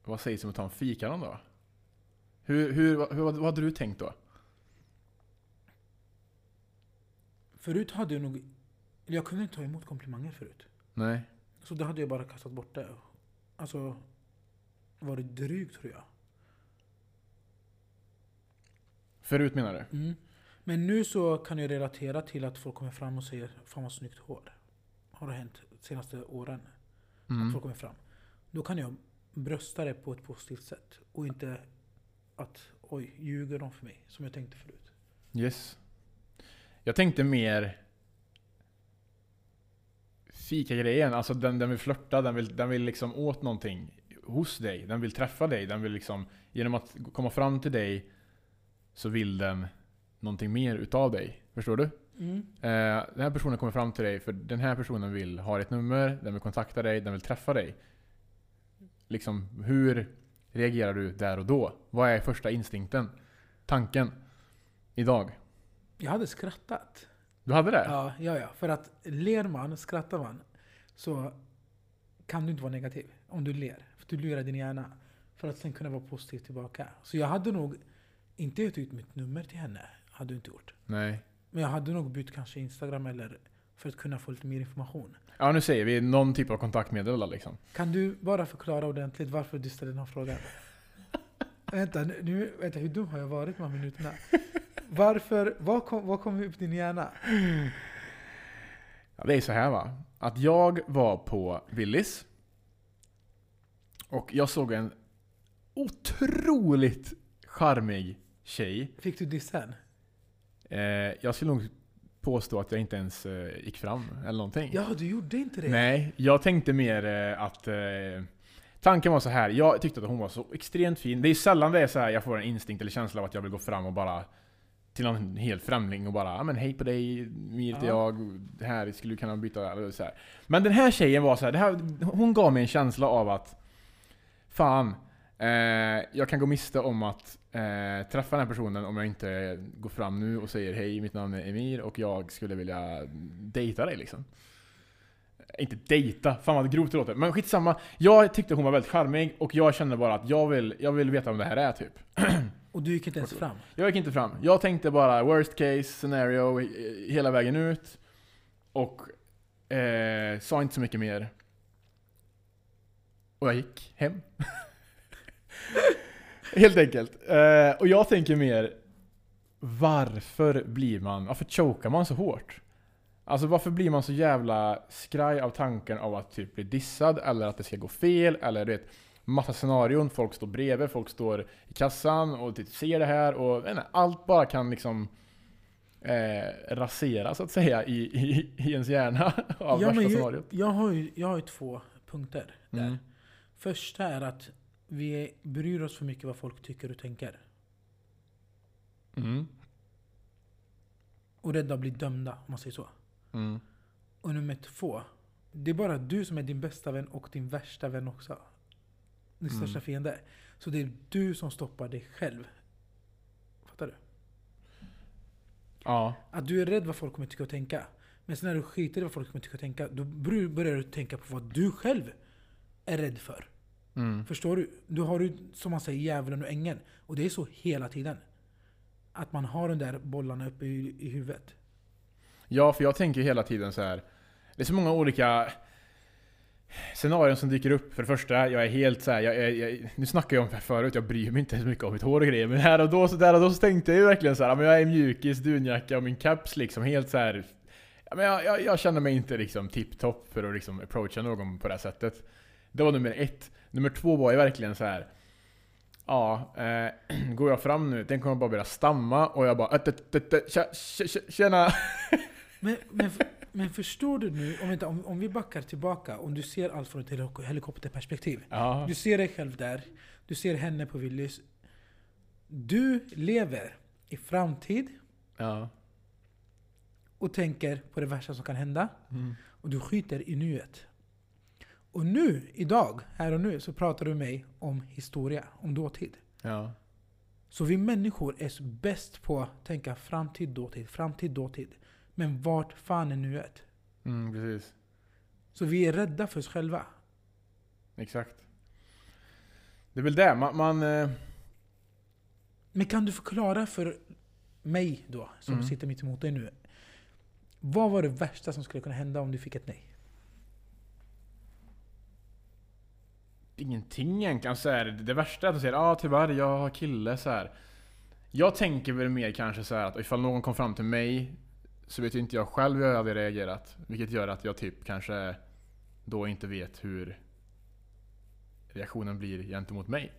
Vad sägs om att ta en fika någon dag? Hur, hur, hur, vad, vad hade du tänkt då? Förut hade jag nog... Jag kunde inte ta emot komplimanger förut. Nej. Så då hade jag bara kastat bort det. Alltså... Varit dryg tror jag. Förut menar du? Mm. Men nu så kan jag relatera till att folk kommer fram och säger Fan vad snyggt hår. Har det hänt de senaste åren? Att Mm. folk kommer fram. Då kan jag brösta det på ett positivt sätt. Och inte att oj, ljuger de för mig? Som jag tänkte förut. Yes. Jag tänkte mer fika-grejen. Alltså den, den vill flörta, den vill, den vill liksom åt någonting hos dig. Den vill träffa dig. Den vill liksom, genom att komma fram till dig så vill den någonting mer utav dig. Förstår du? Mm. Eh, den här personen kommer fram till dig för den här personen vill ha ditt nummer, den vill kontakta dig, den vill träffa dig. Liksom, hur reagerar du där och då? Vad är första instinkten? Tanken? Idag? Jag hade skrattat. Du hade det? Ja, ja, ja. För att ler man, skrattar man, så kan du inte vara negativ om du ler. För du lurar din hjärna. För att sen kunna vara positiv tillbaka. Så jag hade nog inte gett ut mitt nummer till henne. Hade jag inte gjort. Nej. Men jag hade nog bytt kanske Instagram eller för att kunna få lite mer information. Ja, nu säger vi någon typ av kontaktmedel då, liksom. Kan du bara förklara ordentligt varför du ställde den här frågan? vänta, nu- nu, vänta, hur dum har jag varit de här minuterna? Varför, vad kom, vad kom upp i din hjärna? Ja, det är så här va. Att jag var på Willys. Och jag såg en otroligt charmig tjej. Fick du dissen? Eh, jag skulle nog påstå att jag inte ens eh, gick fram eller någonting. Ja, du gjorde inte det? Nej, jag tänkte mer eh, att... Eh, tanken var så här. jag tyckte att hon var så extremt fin. Det är sällan det är så här, jag får en instinkt eller känsla av att jag vill gå fram och bara till någon helt främling och bara "Ja, men hej på dig, Mir heter Ja. jag, här skulle du kunna byta eller så här. Men den här tjejen var så här, här, hon gav mig en känsla av att Fan, eh, jag kan gå miste om att eh, träffa den här personen om jag inte går fram nu och säger hej, mitt namn är Emir och jag skulle vilja dejta dig liksom. Inte dejta, fan vad grovt det låter. Men skitsamma. Jag tyckte hon var väldigt charmig och jag kände bara att jag vill, jag vill veta om det här är typ. Och du gick inte ens fram? Jag gick inte fram. Jag tänkte bara worst case scenario eh, hela vägen ut. Och eh, sa inte så mycket mer. Och jag gick hem. Helt enkelt. Eh, och jag tänker mer, varför blir man, varför chokar man så hårt? Alltså varför blir man så jävla skraj av tanken av att typ bli dissad eller att det ska gå fel eller du vet Massa scenarion, folk står bredvid, folk står i kassan och typ ser det här och inte, allt bara kan liksom eh, rasera så att säga i, i, i ens hjärna av Ja, värsta men jag, scenariot. jag, har ju, jag har ju två punkter där. Mm. Första är att vi bryr oss för mycket vad folk tycker och tänker. Mm. Och rädda att bli dömda, om man säger så. Mm. Och nummer två. Det är bara du som är din bästa vän och din värsta vän också. Din Mm. största fiende. Så det är du som stoppar dig själv. Fattar du? Ja. Att du är rädd vad folk kommer tycka och tänka. Men sen när du skiter i vad folk kommer tycka och tänka, då börjar du tänka på vad du själv är rädd för. Mm. Förstår du? Du har ju, som man säger, djävulen och ängeln. Och det är så hela tiden. Att man har de där bollarna uppe i, i huvudet. Ja, för jag tänker hela tiden så här. Det är så många olika scenarion som dyker upp. För det första, jag är helt såhär, jag, jag, jag, nu snackar jag om det här förut, jag bryr mig inte så mycket om mitt hår och grejer. Men här och då, så där och då så tänkte jag ju verkligen såhär, men jag är mjukis, dunjacka och min caps liksom helt såhär Ja, men jag, jag, jag känner mig inte liksom tipptopp för att liksom approacha någon på det här sättet. Det var nummer ett. Nummer två var ju verkligen så här. Ja, eh, går jag fram nu, den kommer bara börja stamma och jag bara Tjena! Men, men, men förstår du nu, om, inte, om, om vi backar tillbaka, om du ser allt från ett helikopterperspektiv. Ja. Du ser dig själv där, du ser henne på Willys. Du lever i framtid Ja. och tänker på det värsta som kan hända. Mm. Och du skiter i nuet. Och nu, idag, här och nu, så pratar du med mig om historia, om dåtid. Ja. Så vi människor är bäst på att tänka framtid, dåtid, framtid, dåtid. Men vart fan är nuet? Mm, precis. Så vi är rädda för oss själva. Exakt. Det är väl det, man... man eh, Men kan du förklara för mig då, som Mm. sitter mitt emot dig nu. Vad var det värsta som skulle kunna hända om du fick ett nej? Ingenting egentligen. Så här, det värsta är att de säger ah, tyvärr, jag har kille. Så här. Jag tänker väl mer kanske så här att ifall någon kom fram till mig så vet ju inte jag själv hur jag hade reagerat. Vilket gör att jag typ kanske då inte vet hur reaktionen blir gentemot mig.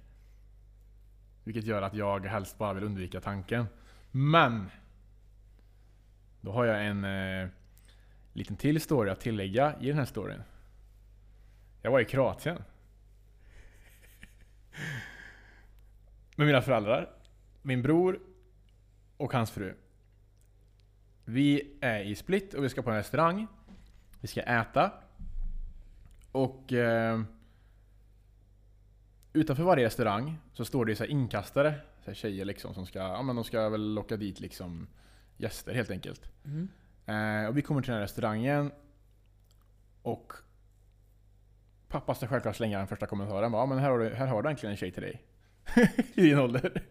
Vilket gör att jag helst bara vill undvika tanken. Men! Då har jag en eh, liten till story att tillägga i den här storyn. Jag var i Kroatien. Med mina föräldrar, min bror och hans fru. Vi är i Split och vi ska på en restaurang. Vi ska äta. Och eh, utanför varje restaurang så står det så här inkastare, så tjejer liksom som ska, ja men de ska väl locka dit liksom gäster helt enkelt. Mm. Eh, och vi kommer till den här restaurangen och pappa ska självklart slänga den första kommentaren. Ja men här har du, här har du äntligen en tjej till dig. I din ålder.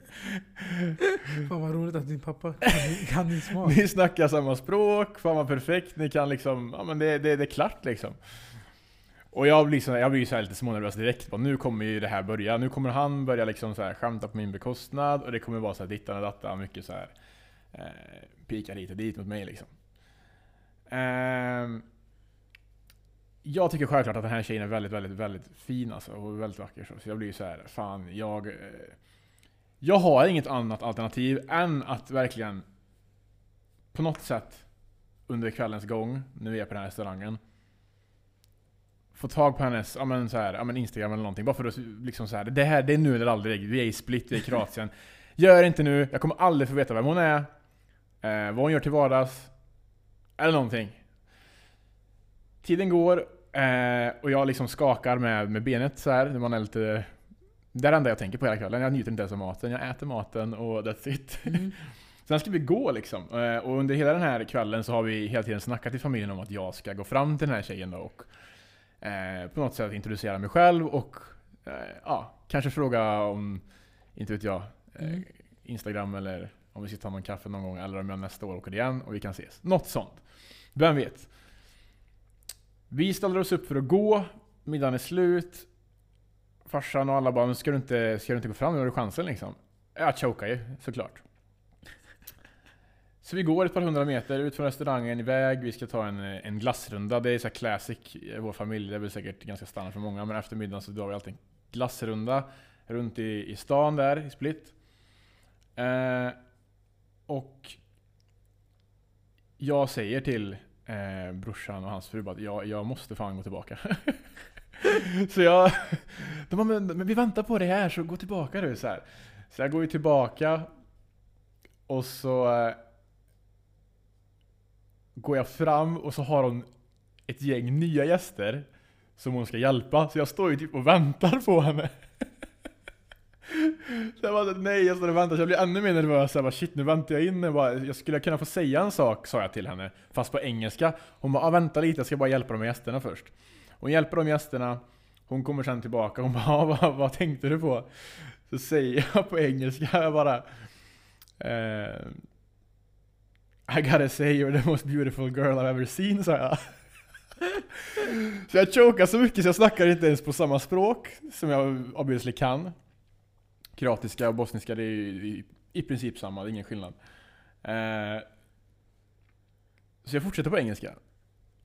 Fan vad roligt att din pappa kan, kan din smak. Ni snackar samma språk, fan vad perfekt. Ni kan liksom, ja men det, det, det är klart liksom. Och jag blir, så, jag blir så lite smånervös direkt. Bara, nu kommer ju det här börja. Nu kommer han börja liksom så här skämta på min bekostnad. Och det kommer vara så här dittan och dattan. Mycket så här eh, pika hit och dit mot mig liksom. Ehm, jag tycker självklart att den här tjejen är väldigt, väldigt, väldigt fin alltså, och väldigt vacker. Så, så jag blir så här, fan jag... Eh, jag har inget annat alternativ än att verkligen på något sätt under kvällens gång, vi är på den här restaurangen, få tag på hennes ja, men så här, ja, men Instagram eller någonting. Bara för att liksom så här, det här det är nu eller aldrig. Vi är i Split, vi är i Kroatien. Gör inte nu, jag kommer aldrig få veta vem hon är, eh, vad hon gör till vardags, eller någonting. Tiden går eh, och jag liksom skakar med, med benet så här. när Man är lite, det är det enda jag tänker på hela kvällen. Jag njuter inte ens av maten. Jag äter maten och that's it. Mm. Sen ska vi gå liksom. Eh, Och under hela den här kvällen så har vi hela tiden snackat i familjen om att jag ska gå fram till den här tjejen då och eh, på något sätt introducera mig själv och eh, ja, kanske fråga om, inte vet jag, eh, Mm. Instagram eller om vi ska ta någon kaffe någon gång eller om jag nästa år åker igen och vi kan ses. Något sånt. Vem vet? Vi ställer oss upp för att gå, middagen är slut. Farsan och alla bara, men ska du inte, ska du inte gå fram? Nu har du chansen liksom. Jag chokar ju såklart. Så vi går ett par hundra meter ut från restaurangen iväg, vi ska ta en, en glassrunda. Det är så här classic i vår familj, det är väl säkert ganska standard för många. Men efter middagen så drar vi alltid en glassrunda runt i, i stan där, i Split. Eh, och jag säger till eh, brorsan och hans fru bara att jag, jag måste fan gå tillbaka. så jag... De bara, men, men vi väntar på dig här så gå tillbaka du. Så, här. så jag går ju tillbaka och så eh, går jag fram och så har hon ett gäng nya gäster som hon ska hjälpa. Så jag står ju typ och väntar på henne. Så jag bara nej, jag står och väntar så jag blir ännu mer nervös. Jag bara shit, nu väntar jag in. Jag, bara, jag skulle kunna få säga en sak, sa jag till henne. Fast på engelska. Hon bara ah, vänta lite, jag ska bara hjälpa de här gästerna först. Hon hjälper de gästerna. Hon kommer sen tillbaka. Hon bara ah, vad, vad tänkte du på? Så säger jag på engelska, jag bara eh, I gotta say you're the most beautiful girl I've ever seen, sa jag. så jag chokar så mycket så jag snackar inte ens på samma språk som jag obviously kan. Kroatiska och bosniska det är ju i, i princip samma, det är ingen skillnad. Eh, så jag fortsätter på engelska.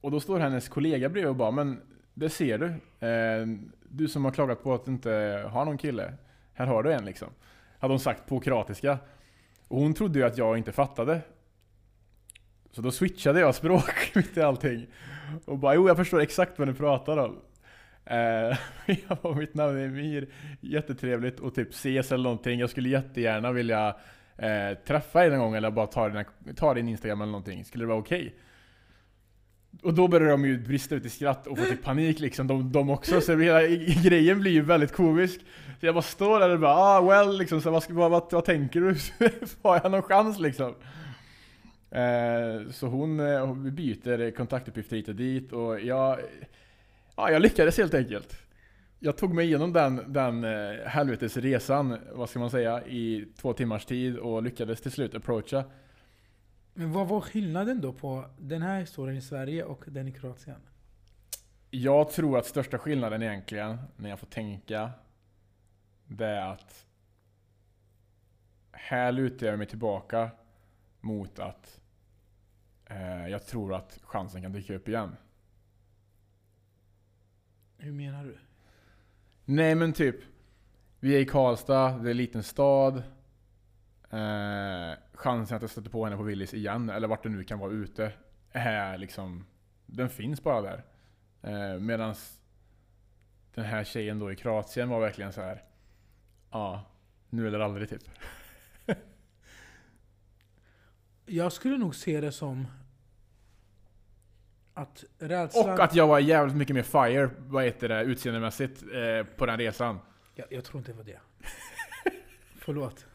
Och då står hennes kollega bredvid och bara Men det ser du. Eh, du som har klagat på att du inte har någon kille. Här har du en liksom. Hade hon sagt på kroatiska. Och hon trodde ju att jag inte fattade. Så då switchade jag språk mitt i allting. Och bara jo jag förstår exakt vad du pratar om. Eh, jag bara, mitt namn är Emir, jättetrevligt och typ ses eller någonting. Jag skulle jättegärna vilja eh, träffa dig någon gång eller bara ta, dina, ta din Instagram eller någonting. Skulle det vara okej? Okay? Och då börjar de ju brista ut i skratt och få typ panik liksom, de, de också. Så hela grejen blir ju väldigt komisk. Så jag bara står där och bara ah well liksom, så vad, vad, vad, vad tänker du? Har jag någon chans liksom? Eh, så hon, eh, vi byter kontaktuppgifter hit och dit och jag, ja, jag lyckades helt enkelt. Jag tog mig igenom den, den eh, helvetes resan, vad ska man säga, i två timmars tid och lyckades till slut approacha. Men vad var skillnaden då på den här historien i Sverige och den i Kroatien? Jag tror att största skillnaden egentligen, när jag får tänka, det är att här lutar jag mig tillbaka mot att eh, jag tror att chansen kan dyka upp igen. Hur menar du? Nej men typ, vi är i Karlstad, det är en liten stad. Eh, chansen att jag stöter på henne på Willys igen, eller vart det nu kan vara ute, är liksom, den finns bara där. Eh, Medan den här tjejen då i Kroatien var verkligen så här. ja, nu eller aldrig typ. jag skulle nog se det som att rädslan... Och att jag var jävligt mycket mer fire, vad heter det, utseendemässigt eh, på den resan. Jag, jag tror inte det var det. Förlåt.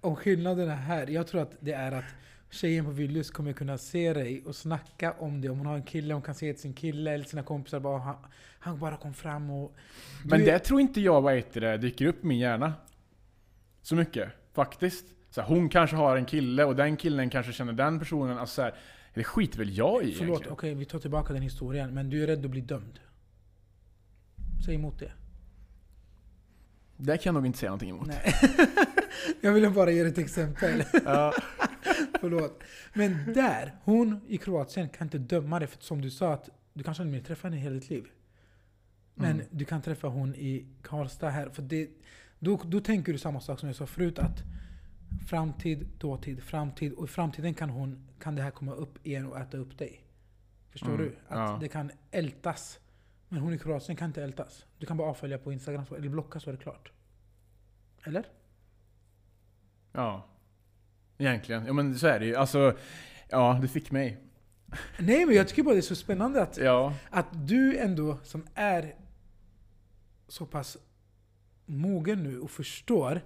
Om skillnaden är här, jag tror att det är att tjejen på Willys kommer kunna se dig och snacka om det. Om hon har en kille, hon kan se till sin kille eller sina kompisar bara han, han bara kom fram och... Men det tror inte jag, vad heter det, dyker upp i min hjärna. Så mycket, faktiskt. Så här, hon kanske har en kille och den killen kanske känner den personen. Alltså så här, det skiter väl jag i Förlåt, okej okay, vi tar tillbaka den historien. Men du är rädd att bli dömd. Säg emot det. Det kan jag nog inte säga någonting emot. Nej. jag ville bara ge ett exempel. Ja. Förlåt. Men där, hon i Kroatien kan inte döma dig. För som du sa, att du kanske aldrig mer träffar henne i hela ditt liv. Men mm. du kan träffa hon i Karlstad här. För det, då, då tänker du samma sak som jag sa förut. att Framtid, dåtid, framtid. Och i framtiden kan, hon, kan det här komma upp igen och äta upp dig. Förstår mm, du? Att ja. det kan ältas. Men hon i Kroatien kan inte ältas. Du kan bara avfölja på Instagram eller blocka så är det klart. Eller? Ja. Egentligen. Ja men så är det ju. Alltså, ja du fick mig. Nej men jag tycker bara det är så spännande att, ja. att du ändå som är så pass mogen nu och förstår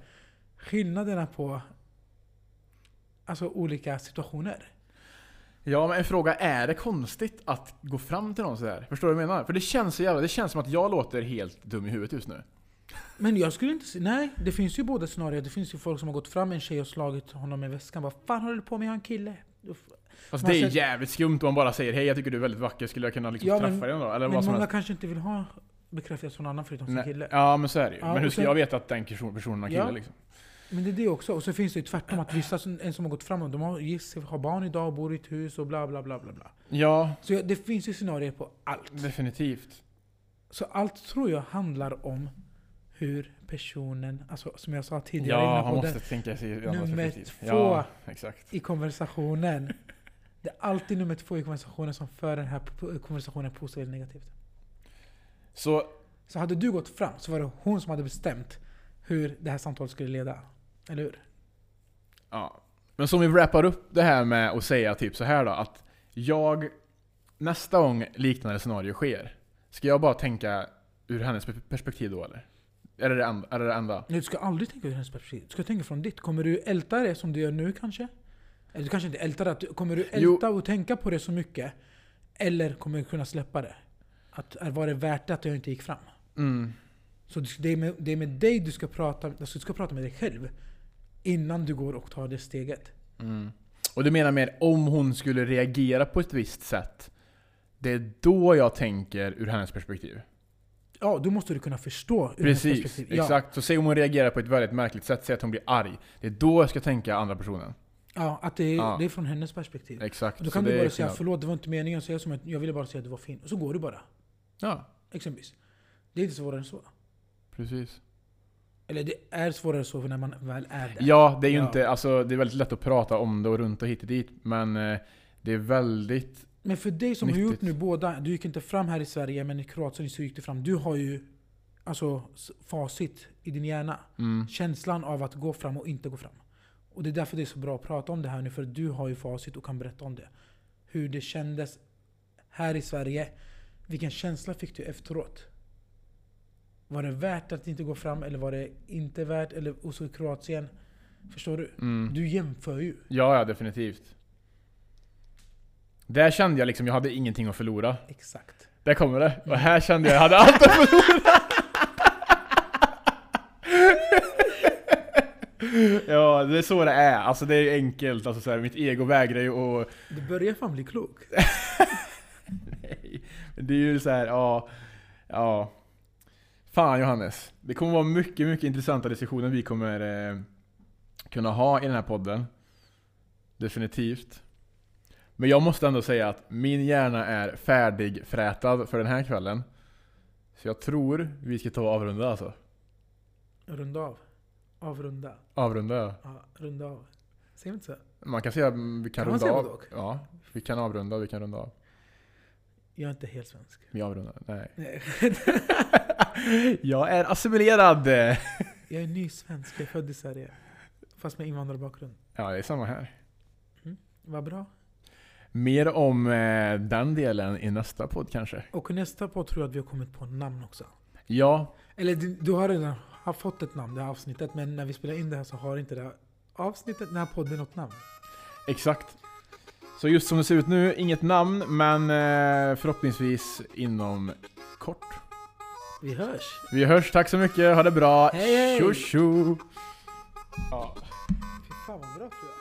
skillnaderna på alltså, olika situationer. Ja, men en fråga, är det konstigt att gå fram till någon sådär? Förstår du vad jag menar? För det känns så jävla, det känns som att jag låter helt dum i huvudet just nu. Men jag skulle inte säga, nej det finns ju båda scenarier. Det finns ju folk som har gått fram en tjej och slagit honom med väskan. Vad fan håller du på med? Jag har en kille. Fast det är sett... jävligt skumt om man bara säger hej jag tycker du är väldigt vacker, skulle jag kunna liksom ja, träffa men, dig då? Eller men vad många helst. kanske inte vill ha bekräftelse från någon annan förutom sin kille. Ja men så är det ju. Ja, men hur ska sen, jag veta att den personen har kille ja, liksom? Men det är det också. Och så finns det ju tvärtom att vissa som, en som har gått framåt, de har gift har barn idag, bor i ett hus och bla bla bla bla bla. Ja. Så det finns ju scenarier på allt. Definitivt. Så allt tror jag handlar om hur personen, alltså som jag sa tidigare Ja, han måste tänka sig Nummer två ja, i konversationen. Det är alltid nummer två i konversationen som för den här konversationen positivt eller negativt. Så, så hade du gått fram så var det hon som hade bestämt hur det här samtalet skulle leda. Eller hur? Ja. Men som vi wrappar upp det här med att säga typ så här då, att jag nästa gång liknande scenario sker, ska jag bara tänka ur hennes perspektiv då eller? Är det det enda? Är det det enda? Nej, du ska aldrig tänka ur hennes perspektiv. Du ska tänka från ditt. Kommer du älta det som du gör nu kanske? Eller du kanske inte ältar det. Kommer du älta jo. och tänka på det så mycket? Eller kommer du kunna släppa det? Att, var det värt det att jag inte gick fram? Mm. Så det är, med, det är med dig du ska prata, alltså du ska prata med dig själv. Innan du går och tar det steget. Mm. Och du menar mer om hon skulle reagera på ett visst sätt Det är då jag tänker ur hennes perspektiv. Ja, då måste du kunna förstå ur hennes Precis, perspektiv. Ja, exakt. Så säg om hon reagerar på ett väldigt märkligt sätt, säg att hon blir arg. Det är då jag ska tänka andra personen. ja, att det är, Ja. det är från hennes perspektiv. Exakt. Då så kan det du bara säga förlåt, det var inte meningen att säga som att jag ville bara säga att du var fin. Och så går du bara. Ja, Exempelvis. Det är inte svårare än så. precis. Eller det är svårare så när man väl är där. Ja, det är ju Ja. inte, alltså det är väldigt lätt att prata om det och runt och hit och dit. Men eh, det är väldigt, Men för dig som har gjort Nyttigt. nu båda, du gick inte fram här i Sverige men i Kroatien så gick du fram. Du har ju alltså facit i din hjärna. mm, Känslan av att gå fram och inte gå fram. Och det är därför det är så bra att prata om det här nu, för du har ju facit och kan berätta om det. Hur det kändes här i Sverige. Vilken känsla fick du efteråt? Var det värt att inte gå fram eller var det inte värt? Eller och så i Kroatien. Förstår du? mm. Du jämför ju. Ja, ja definitivt. Där kände jag liksom, jag hade ingenting att förlora. Exakt. Där kommer det. Mm. Och här kände jag, jag hade allt att förlora. ja, det är så det är. Alltså det är enkelt. Alltså, så här, mitt ego vägrar ju att... Du börjar fan bli klok. Nej. Det är ju så här, ja... Ja. Fan Johannes. Det kommer vara mycket, mycket intressanta diskussioner vi kommer eh, kunna ha i den här podden. Definitivt. Men jag måste ändå säga att min hjärna är färdigfrätad för den här kvällen. Så jag tror vi ska ta och avrunda alltså. Runda av. Avrunda. Avrunda ja. Ja, runda av. Säger vi inte så? Man kan säga att vi kan, Kan man runda av. och? Ja, vi kan avrunda vi kan runda av. Jag är inte helt svensk. Vi avrundar. Nej. Nej. jag är assimilerad! Jag är ny svensk, jag är född i Sverige. Fast med invandrarbakgrund. Ja, det är samma här. Vad bra. Mer om eh, den delen i nästa podd kanske. Och nästa podd tror jag att vi har kommit på namn också. Ja, Eller du, du har redan har fått ett namn, det här avsnittet. Men när vi spelar in det här så har inte det här avsnittet, den här podden något namn. exakt. Så just som det ser ut nu, inget namn, men eh, förhoppningsvis inom kort. Vi hörs! Vi hörs, tack så mycket, ha det bra. Hej, hej! Tjo tjo! Ja. Fy fan vad bra tror jag.